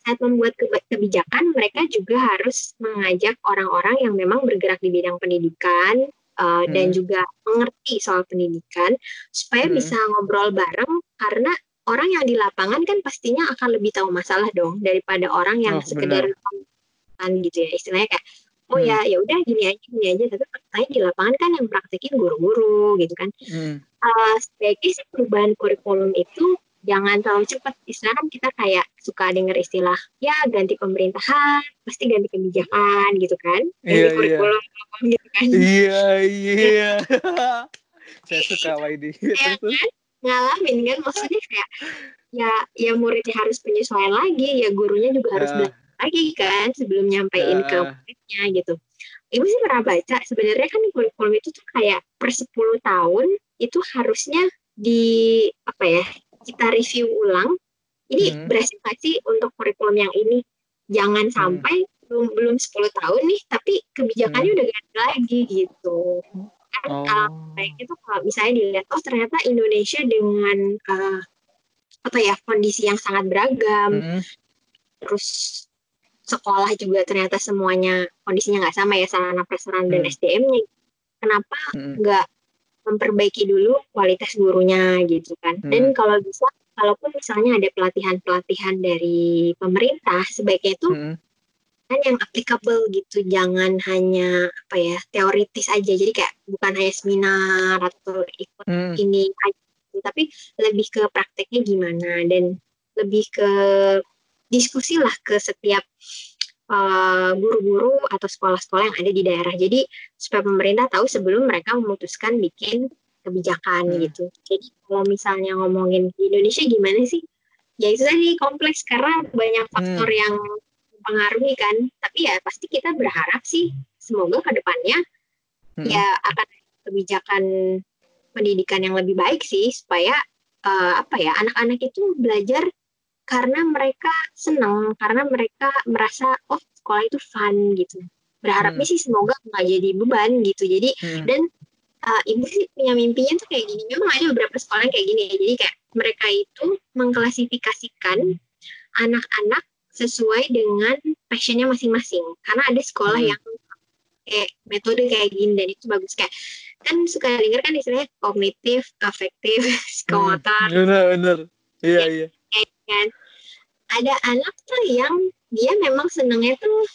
[SPEAKER 2] saat membuat kebijakan mereka juga harus mengajak orang-orang yang memang bergerak di bidang pendidikan uh, dan
[SPEAKER 1] Hmm.
[SPEAKER 2] juga mengerti soal pendidikan supaya
[SPEAKER 1] Hmm.
[SPEAKER 2] bisa ngobrol bareng karena orang yang di lapangan kan pastinya akan lebih tahu masalah dong daripada orang yang
[SPEAKER 1] Oh,
[SPEAKER 2] sekedar kan gitu ya istilahnya kayak oh
[SPEAKER 1] Hmm.
[SPEAKER 2] ya ya udah gini aja gini aja tapi faktanya di lapangan kan yang praktekin guru-guru gitu kan
[SPEAKER 1] Mm.
[SPEAKER 2] uh, sebagai sih perubahan kurikulum itu jangan terlalu cepat. Istilahnya kan kita kayak suka dengar istilah ya ganti pemerintahan, pasti ganti kebijakan gitu kan. Ganti
[SPEAKER 1] Iya, iya.
[SPEAKER 2] kurikulum gitu kan.
[SPEAKER 1] Iya, iya. Saya suka YD.
[SPEAKER 2] Ya kan? Ngalamin kan maksudnya kayak ya ya muridnya harus penyesuaian lagi, ya gurunya juga harus
[SPEAKER 1] Ah.
[SPEAKER 2] belajar lagi kan sebelum nyampein ke
[SPEAKER 1] Ah.
[SPEAKER 2] muridnya gitu. Ibu sih pernah baca sebenarnya kan kurikulum itu tuh kayak per 10 tahun itu harusnya di apa ya kita review ulang. Ini
[SPEAKER 1] Hmm.
[SPEAKER 2] berhasil nggak sih untuk kurikulum yang ini? Jangan
[SPEAKER 1] Hmm.
[SPEAKER 2] sampai belum belum 10 tahun nih tapi kebijakannya udah ganti lagi gitu. Kan
[SPEAKER 1] oh.
[SPEAKER 2] baiknya tuh kalau misalnya dilihat oh ternyata Indonesia dengan eh, apa ya kondisi yang sangat beragam
[SPEAKER 1] Mm.
[SPEAKER 2] terus sekolah juga ternyata semuanya kondisinya nggak sama ya sarana prasarana dan
[SPEAKER 1] Hmm.
[SPEAKER 2] SDM-nya kenapa
[SPEAKER 1] Mm.
[SPEAKER 2] nggak memperbaiki dulu kualitas gurunya gitu kan
[SPEAKER 1] Hmm.
[SPEAKER 2] dan kalau bisa kalaupun misalnya ada pelatihan-pelatihan dari pemerintah sebaiknya itu
[SPEAKER 1] Mm.
[SPEAKER 2] kan yang applicable gitu jangan hanya apa ya teoritis aja jadi kayak bukan hanya seminar atau ikut
[SPEAKER 1] Mm.
[SPEAKER 2] ini aja gitu, tapi lebih ke prakteknya gimana dan lebih ke diskusi lah ke setiap uh, guru-guru atau sekolah-sekolah yang ada di daerah jadi supaya pemerintah tahu sebelum mereka memutuskan bikin kebijakan
[SPEAKER 1] Hmm.
[SPEAKER 2] gitu jadi kalau misalnya ngomongin di Indonesia gimana sih ya itu tadi kompleks karena banyak faktor
[SPEAKER 1] Hmm.
[SPEAKER 2] yang mempengaruhi kan tapi ya pasti kita berharap sih semoga ke depannya
[SPEAKER 1] Mm.
[SPEAKER 2] ya akan kebijakan pendidikan yang lebih baik sih supaya eh, apa ya anak-anak itu belajar karena mereka senang karena mereka merasa oh sekolah itu fun gitu. Berharapnya sih semoga nggak jadi beban gitu. Jadi
[SPEAKER 1] Mm.
[SPEAKER 2] dan eh, ibu sih punya mimpinya tuh kayak gini. Memang ada beberapa sekolah yang kayak gini ya. Jadi kayak mereka itu mengklasifikasikan anak-anak sesuai dengan passionnya masing-masing. Karena ada sekolah
[SPEAKER 1] Hmm.
[SPEAKER 2] yang kayak metode kayak gini dan itu bagus. Kayak kan suka dengar kan istilahnya kognitif, afektif, psikomotor.
[SPEAKER 1] Bener, bener. Iya, iya.
[SPEAKER 2] Kan. Ada anak tuh yang dia memang senangnya tuh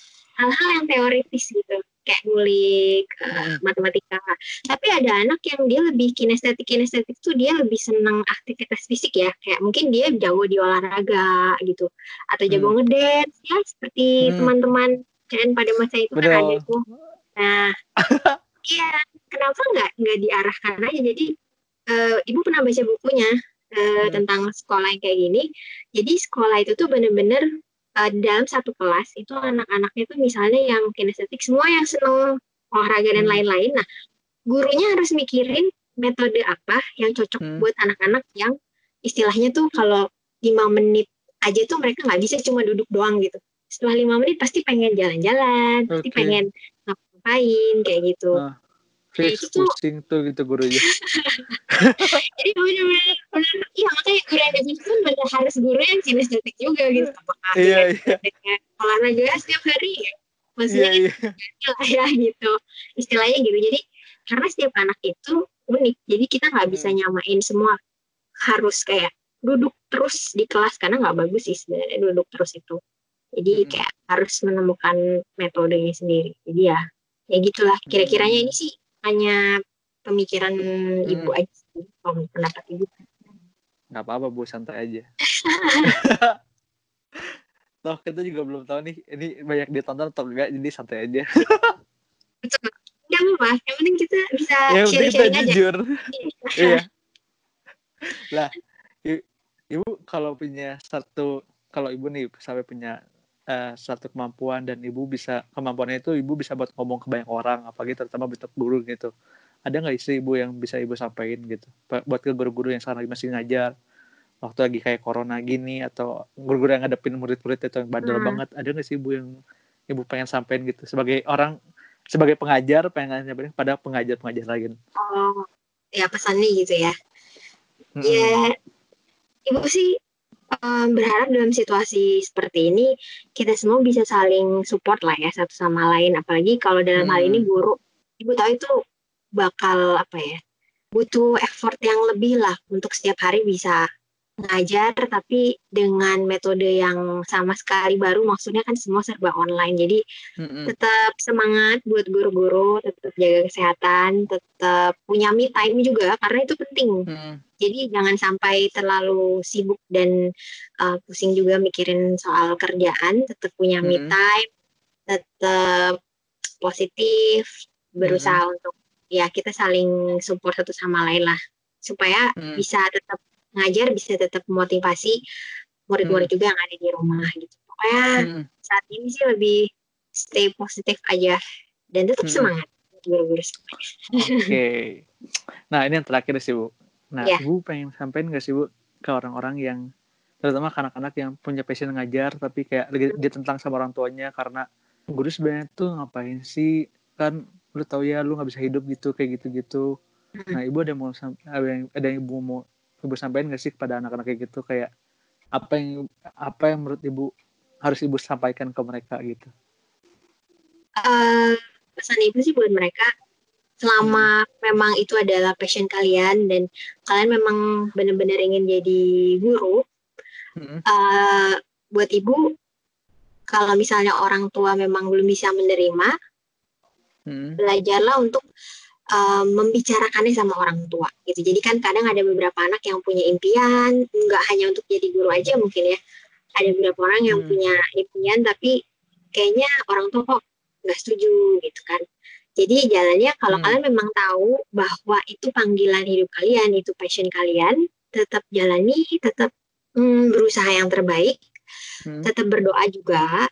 [SPEAKER 2] hal-hal yang teoritis gitu, kayak ngulik
[SPEAKER 1] Mm.
[SPEAKER 2] matematika. Tapi ada anak yang dia lebih kinestetik kinestetik tuh dia lebih senang aktivitas fisik ya, kayak mungkin dia jago di olahraga gitu, atau jago ngedance ya seperti
[SPEAKER 1] Hmm.
[SPEAKER 2] teman-teman kan pada masa itu kan
[SPEAKER 1] Betul.
[SPEAKER 2] ada tuh. Nah, iya kenapa nggak nggak diarahkan aja? Jadi eh, ibu pernah baca bukunya eh,
[SPEAKER 1] Hmm.
[SPEAKER 2] tentang sekolah yang kayak gini. Jadi sekolah itu tuh bener-bener eh, dalam satu kelas itu anak-anaknya tuh misalnya yang kinestetik semua yang seneng olahraga dan
[SPEAKER 1] Hmm.
[SPEAKER 2] lain-lain. Nah, gurunya harus mikirin metode apa yang cocok
[SPEAKER 1] Hmm.
[SPEAKER 2] buat anak-anak yang istilahnya tuh kalau lima menit aja tuh mereka nggak bisa cuma duduk doang gitu. Setelah lima menit pasti pengen jalan-jalan, pasti
[SPEAKER 1] Oke.
[SPEAKER 2] pengen ngapain kayak gitu.
[SPEAKER 1] Ah. Fix,
[SPEAKER 2] itu tuh-
[SPEAKER 1] pusing tuh gitu gurunya.
[SPEAKER 2] Jadi bener-bener, bener, iya makanya guru yang bagus itu bener harus guru yang kinestetik juga gitu. Apakah
[SPEAKER 1] Iya, iya.
[SPEAKER 2] olahraga setiap hari ya? Maksudnya
[SPEAKER 1] Iya, iya.
[SPEAKER 2] lah ya gitu istilahnya gitu jadi karena setiap anak itu unik jadi kita nggak bisa
[SPEAKER 1] Hmm.
[SPEAKER 2] nyamain semua harus kayak duduk terus di kelas karena nggak bagus sih sebenarnya duduk terus itu jadi
[SPEAKER 1] Hmm.
[SPEAKER 2] kayak harus menemukan metodenya sendiri jadi ya ya gitulah kira-kiranya ini sih hanya pemikiran ibu aja sih kalau pendapat ibu.
[SPEAKER 1] Nggak apa-apa bu santai aja. Toh kita juga belum tahu nih ini banyak ditonton atau enggak jadi santai aja.
[SPEAKER 2] Betul. Nggak apa yang penting kita bisa
[SPEAKER 1] yang penting kita
[SPEAKER 2] aja.
[SPEAKER 1] jujur. Iya. Lah i- ibu kalau punya satu kalau ibu nih sampai punya eh, satu kemampuan dan ibu bisa kemampuannya itu ibu bisa buat ngomong ke banyak orang apalagi terutama buat guru gitu. Ada nggak sih ibu yang bisa ibu sampaikan gitu? Buat ke guru-guru yang sekarang lagi masih ngajar waktu lagi kayak corona gini atau guru-guru yang ngadepin murid-murid itu yang bandel
[SPEAKER 2] Hmm.
[SPEAKER 1] banget ada nggak sih ibu yang ibu pengen sampaikan gitu? Sebagai orang sebagai pengajar pengen nyampein pada pengajar-pengajar lain
[SPEAKER 2] oh ya pesannya gitu ya.
[SPEAKER 1] Mm-mm.
[SPEAKER 2] ya ibu sih em, berharap dalam situasi seperti ini kita semua bisa saling support lah ya satu sama lain apalagi kalau dalam hal
[SPEAKER 1] Hmm.
[SPEAKER 2] ini guru ibu tahu itu bakal apa ya butuh effort yang lebih lah untuk setiap hari bisa ngajar tapi dengan metode yang sama sekali baru maksudnya kan semua serba online jadi
[SPEAKER 1] Mm-mm.
[SPEAKER 2] tetap semangat buat guru-guru tetap jaga kesehatan tetap punya me time juga karena itu penting
[SPEAKER 1] Mm-mm.
[SPEAKER 2] jadi jangan sampai terlalu sibuk dan uh, pusing juga mikirin soal kerjaan tetap punya me
[SPEAKER 1] Mm-mm.
[SPEAKER 2] time tetap positif berusaha untuk ya kita saling support satu sama lain lah supaya
[SPEAKER 1] Mm.
[SPEAKER 2] bisa tetap ngajar bisa tetap motivasi murid-murid juga yang ada di rumah gitu pokoknya
[SPEAKER 1] Mm-mm.
[SPEAKER 2] saat ini sih lebih stay positif aja dan tetap
[SPEAKER 1] Mm.
[SPEAKER 2] semangat guru-guru semuanya.
[SPEAKER 1] Oke. Nah, ini yang terakhir sih, Bu. Nah,
[SPEAKER 2] Ya.
[SPEAKER 1] Ibu pengen sampein nggak sih, Bu, ke orang-orang yang terutama anak-anak yang punya passion ngajar tapi kayak lagi ditentang sama orang tuanya karena guru sebenarnya tuh ngapain sih? Kan lu tahu ya lu nggak bisa hidup gitu kayak gitu-gitu.
[SPEAKER 2] Mm.
[SPEAKER 1] Nah, Ibu ada mau yang ada yang Ibu mau Ibu sampein nggak sih kepada anak-anak kayak gitu kayak apa yang apa yang menurut Ibu harus Ibu sampaikan ke mereka gitu.
[SPEAKER 2] Eh, pesan ibu sih buat mereka selama memang itu adalah passion kalian dan kalian memang benar-benar ingin jadi guru
[SPEAKER 1] Mm-mm.
[SPEAKER 2] eh, buat ibu kalau misalnya orang tua memang belum bisa menerima
[SPEAKER 1] Mm-mm.
[SPEAKER 2] belajarlah untuk eh, membicarakannya sama orang tua gitu jadi kan kadang ada beberapa anak yang punya impian nggak hanya untuk jadi guru aja mungkin ya ada beberapa orang yang
[SPEAKER 1] Hmm.
[SPEAKER 2] punya impian tapi kayaknya orang tua kok nggak setuju gitu kan jadi jalannya kalau
[SPEAKER 1] Hmm.
[SPEAKER 2] kalian memang tahu bahwa itu panggilan hidup kalian itu passion kalian tetap jalani tetap mm, berusaha yang terbaik
[SPEAKER 1] Mm.
[SPEAKER 2] tetap berdoa juga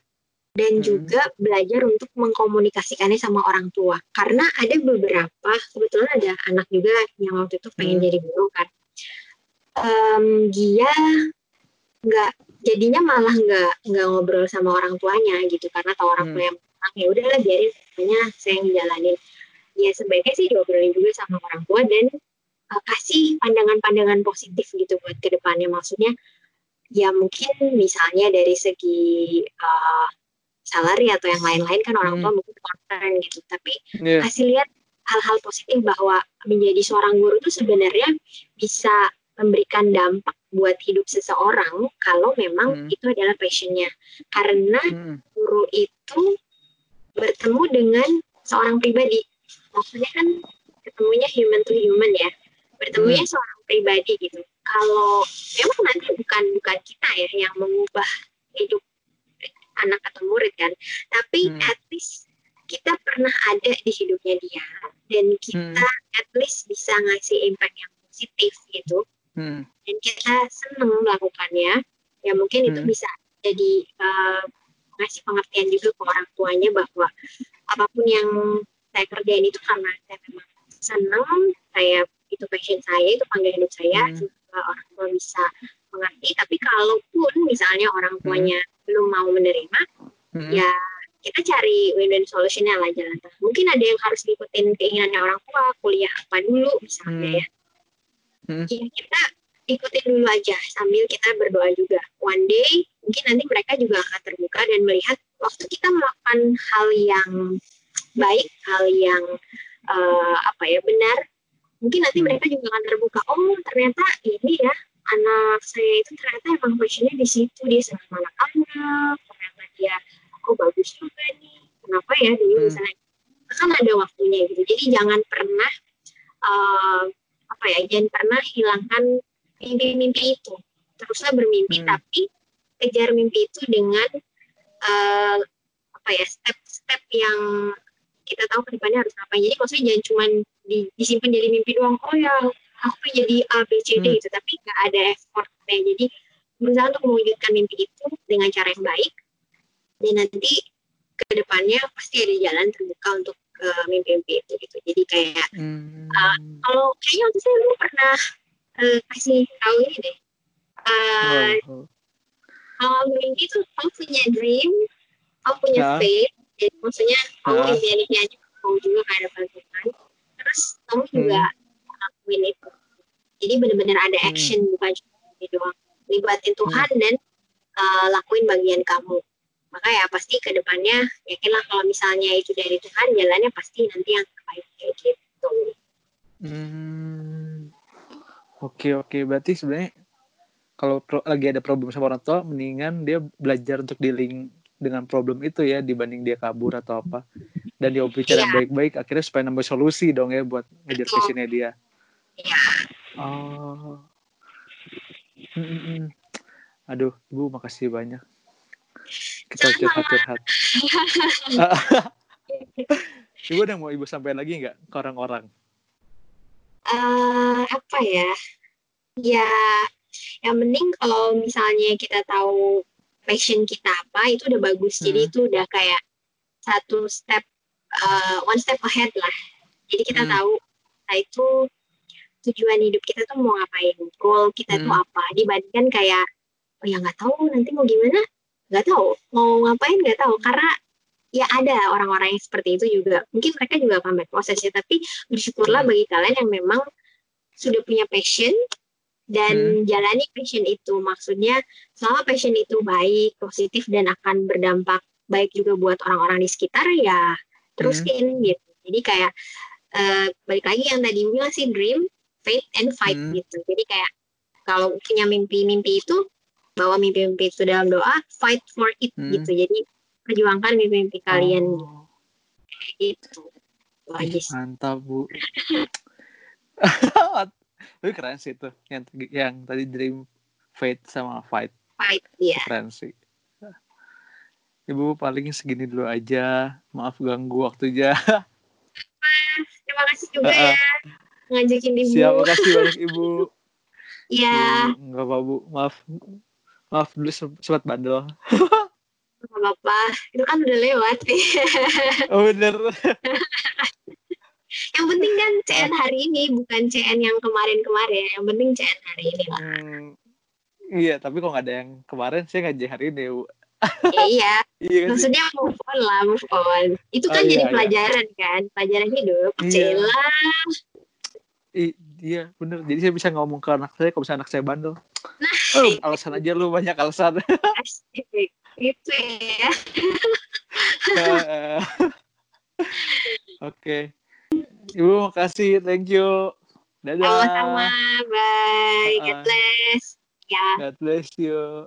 [SPEAKER 2] dan
[SPEAKER 1] Hmm.
[SPEAKER 2] juga belajar untuk mengkomunikasikannya sama orang tua karena ada beberapa kebetulan ada anak juga yang waktu itu pengen
[SPEAKER 1] Hmm.
[SPEAKER 2] jadi guru kan Em, dia nggak jadinya malah nggak nggak ngobrol sama orang tuanya gitu karena tahu orang
[SPEAKER 1] Hmm.
[SPEAKER 2] tua yang bilang ya udahlah biarin pokoknya saya yang jalanin ya sebaiknya sih diobrolin juga sama orang tua dan uh, kasih pandangan-pandangan positif gitu buat ke depannya maksudnya ya mungkin misalnya dari segi uh, salary atau yang lain-lain kan orang
[SPEAKER 1] Hmm.
[SPEAKER 2] tua mungkin concern gitu tapi
[SPEAKER 1] Iya.
[SPEAKER 2] kasih lihat hal-hal positif bahwa menjadi seorang guru itu sebenarnya bisa memberikan dampak buat hidup seseorang kalau memang
[SPEAKER 1] Hmm.
[SPEAKER 2] itu adalah passionnya karena
[SPEAKER 1] Mm.
[SPEAKER 2] guru itu bertemu dengan seorang pribadi maksudnya kan ketemunya human to human ya bertemunya
[SPEAKER 1] Hmm.
[SPEAKER 2] seorang pribadi gitu kalau memang nanti bukan bukan kita ya yang mengubah hidup anak atau murid kan tapi
[SPEAKER 1] Hmm.
[SPEAKER 2] at least kita pernah ada di hidupnya dia dan kita
[SPEAKER 1] Hmm.
[SPEAKER 2] at least bisa ngasih impact yang positif gitu
[SPEAKER 1] Mm.
[SPEAKER 2] dan kita seneng melakukannya ya mungkin itu
[SPEAKER 1] Hmm.
[SPEAKER 2] bisa jadi uh, ngasih pengertian juga ke orang tuanya bahwa apa pun yang saya kerjain itu karena saya memang seneng saya itu passion saya itu panggilan hidup saya
[SPEAKER 1] Hmm.
[SPEAKER 2] juga orang tua bisa mengerti tapi kalaupun misalnya orang
[SPEAKER 1] Hmm.
[SPEAKER 2] tuanya belum mau menerima
[SPEAKER 1] Mm.
[SPEAKER 2] ya kita cari win-win solutionnya lah jalan tengah mungkin ada yang harus diikutin keinginannya orang tua kuliah apa dulu misalnya
[SPEAKER 1] Hmm.
[SPEAKER 2] ya
[SPEAKER 1] Hmm.
[SPEAKER 2] ya kita ikutin dulu aja sambil kita berdoa juga one day mungkin nanti mereka juga akan terbuka dan melihat waktu kita melakukan hal yang baik hal yang eh, apa ya benar mungkin nanti
[SPEAKER 1] Hmm.
[SPEAKER 2] mereka juga akan terbuka oh ternyata ini ya anak saya itu ternyata emang passionnya di situ dia senang anak-anak ternyata dia oh bagus juga nih. Kenapa ya dulu
[SPEAKER 1] Hmm.
[SPEAKER 2] misalnya? Kan ada waktunya gitu. Jadi jangan pernah eh, apa ya jangan pernah hilangkan mimpi-mimpi itu. Teruslah bermimpi
[SPEAKER 1] Hmm.
[SPEAKER 2] tapi kejar mimpi itu dengan eh, apa ya step-step yang kita tahu ke depannya harus ngapain. Jadi maksudnya jangan cuma di, disimpan jadi mimpi doang oh ya aku jadi A B C D
[SPEAKER 1] Hmm.
[SPEAKER 2] gitu tapi nggak ada effortnya jadi berusaha untuk mewujudkan mimpi itu dengan cara yang baik dan nanti ke depannya pasti ada jalan terbuka untuk eh, mimpi-mimpi itu gitu jadi kayak
[SPEAKER 1] Hmm.
[SPEAKER 2] kalau kayaknya waktu saya dulu pernah eh, kasih tahu ini deh Eh,
[SPEAKER 1] Oh, oh.
[SPEAKER 2] kalau mimpi itu kamu punya dream kamu punya
[SPEAKER 1] Ya.
[SPEAKER 2] faith jadi maksudnya kamu
[SPEAKER 1] Ya.
[SPEAKER 2] impian aja kamu juga ke hadapan Tuhan terus kamu juga lakuin itu jadi benar-benar ada
[SPEAKER 1] Hmm.
[SPEAKER 2] action bukan cuma doang libatin Tuhan dan uh, lakuin bagian kamu maka ya pasti ke depannya yakinlah kalau misalnya itu dari Tuhan jalannya pasti nanti yang terbaik kayak gitu
[SPEAKER 1] Hmm. Oke oke berarti sebenarnya kalau pro- lagi ada problem sama orang tua mendingan dia belajar untuk dealing dengan problem itu ya dibanding dia kabur atau apa dan dia bicara
[SPEAKER 2] Iya.
[SPEAKER 1] baik-baik akhirnya supaya nambah solusi dong ya buat ngejar passionnya dia.
[SPEAKER 2] Iya.
[SPEAKER 1] Oh. Hmm. Aduh, Ibu makasih banyak. Kita curhat-curhat. Ibu ada yang mau Ibu sampaikan lagi nggak ke orang-orang?
[SPEAKER 2] Eh, apa ya ya yang penting kalau misalnya kita tahu passion kita apa itu udah bagus jadi
[SPEAKER 1] Hmm.
[SPEAKER 2] itu udah kayak satu step uh, one step ahead lah jadi kita
[SPEAKER 1] Hmm.
[SPEAKER 2] tahu nah itu tujuan hidup kita tuh mau ngapain? Goal kita tuh
[SPEAKER 1] Hmm.
[SPEAKER 2] apa? Dibandingkan kayak oh ya nggak tahu nanti mau gimana. Nggak tahu. Mau ngapain nggak tahu. Karena ya ada orang-orang yang seperti itu juga. Mungkin mereka juga akan berproses ya. Tapi bersyukurlah
[SPEAKER 1] Hmm.
[SPEAKER 2] bagi kalian yang memang sudah punya passion dan jalani passion itu. Maksudnya selama passion itu baik positif dan akan berdampak baik juga buat orang-orang di sekitar ya terusin gitu. Jadi kayak eh, balik lagi yang tadi bilang sih dream faith and fight
[SPEAKER 1] Hmm.
[SPEAKER 2] gitu jadi kayak kalau punya mimpi-mimpi itu bawa mimpi-mimpi itu dalam doa fight for it
[SPEAKER 1] Hmm.
[SPEAKER 2] gitu jadi perjuangkan mimpi-mimpi kalian
[SPEAKER 1] Oh,
[SPEAKER 2] gitu Itu
[SPEAKER 1] ih, mantap bu. Tapi keren sih itu yang yang tadi dream faith sama fight
[SPEAKER 2] fight ya
[SPEAKER 1] keren sih. Ibu paling segini dulu aja. Maaf ganggu waktunya.
[SPEAKER 2] terima kasih juga
[SPEAKER 1] Ah, ah.
[SPEAKER 2] ya ngajakin ibu
[SPEAKER 1] Siap, makasih banyak Ibu.
[SPEAKER 2] ya
[SPEAKER 1] Bu, Nggak apa Bu, maaf. Maaf dulu se- sempat bandel.
[SPEAKER 2] nggak apa-apa itu kan udah lewat
[SPEAKER 1] Oh bener.
[SPEAKER 2] yang penting kan CN hari ini bukan CN yang kemarin-kemarin yang penting CN hari ini lah
[SPEAKER 1] Hmm, iya, tapi kok nggak ada yang kemarin, saya ngajar hari ini Bu.
[SPEAKER 2] ya, iya
[SPEAKER 1] Iya kan
[SPEAKER 2] maksudnya move on lah move on itu
[SPEAKER 1] Oh,
[SPEAKER 2] kan
[SPEAKER 1] iya,
[SPEAKER 2] jadi
[SPEAKER 1] iya.
[SPEAKER 2] pelajaran kan pelajaran hidup
[SPEAKER 1] Iya.
[SPEAKER 2] Cila
[SPEAKER 1] I- iya bener. Jadi saya bisa ngomong ke anak saya kalau misalnya anak saya bandel.
[SPEAKER 2] Nah,
[SPEAKER 1] Oh, alasan aja lu banyak alasan.
[SPEAKER 2] asik gitu ya
[SPEAKER 1] Oke. Ibu makasih, thank you. Dadah.
[SPEAKER 2] sama-sama bye
[SPEAKER 1] Ah.
[SPEAKER 2] God bless ya
[SPEAKER 1] God bless you.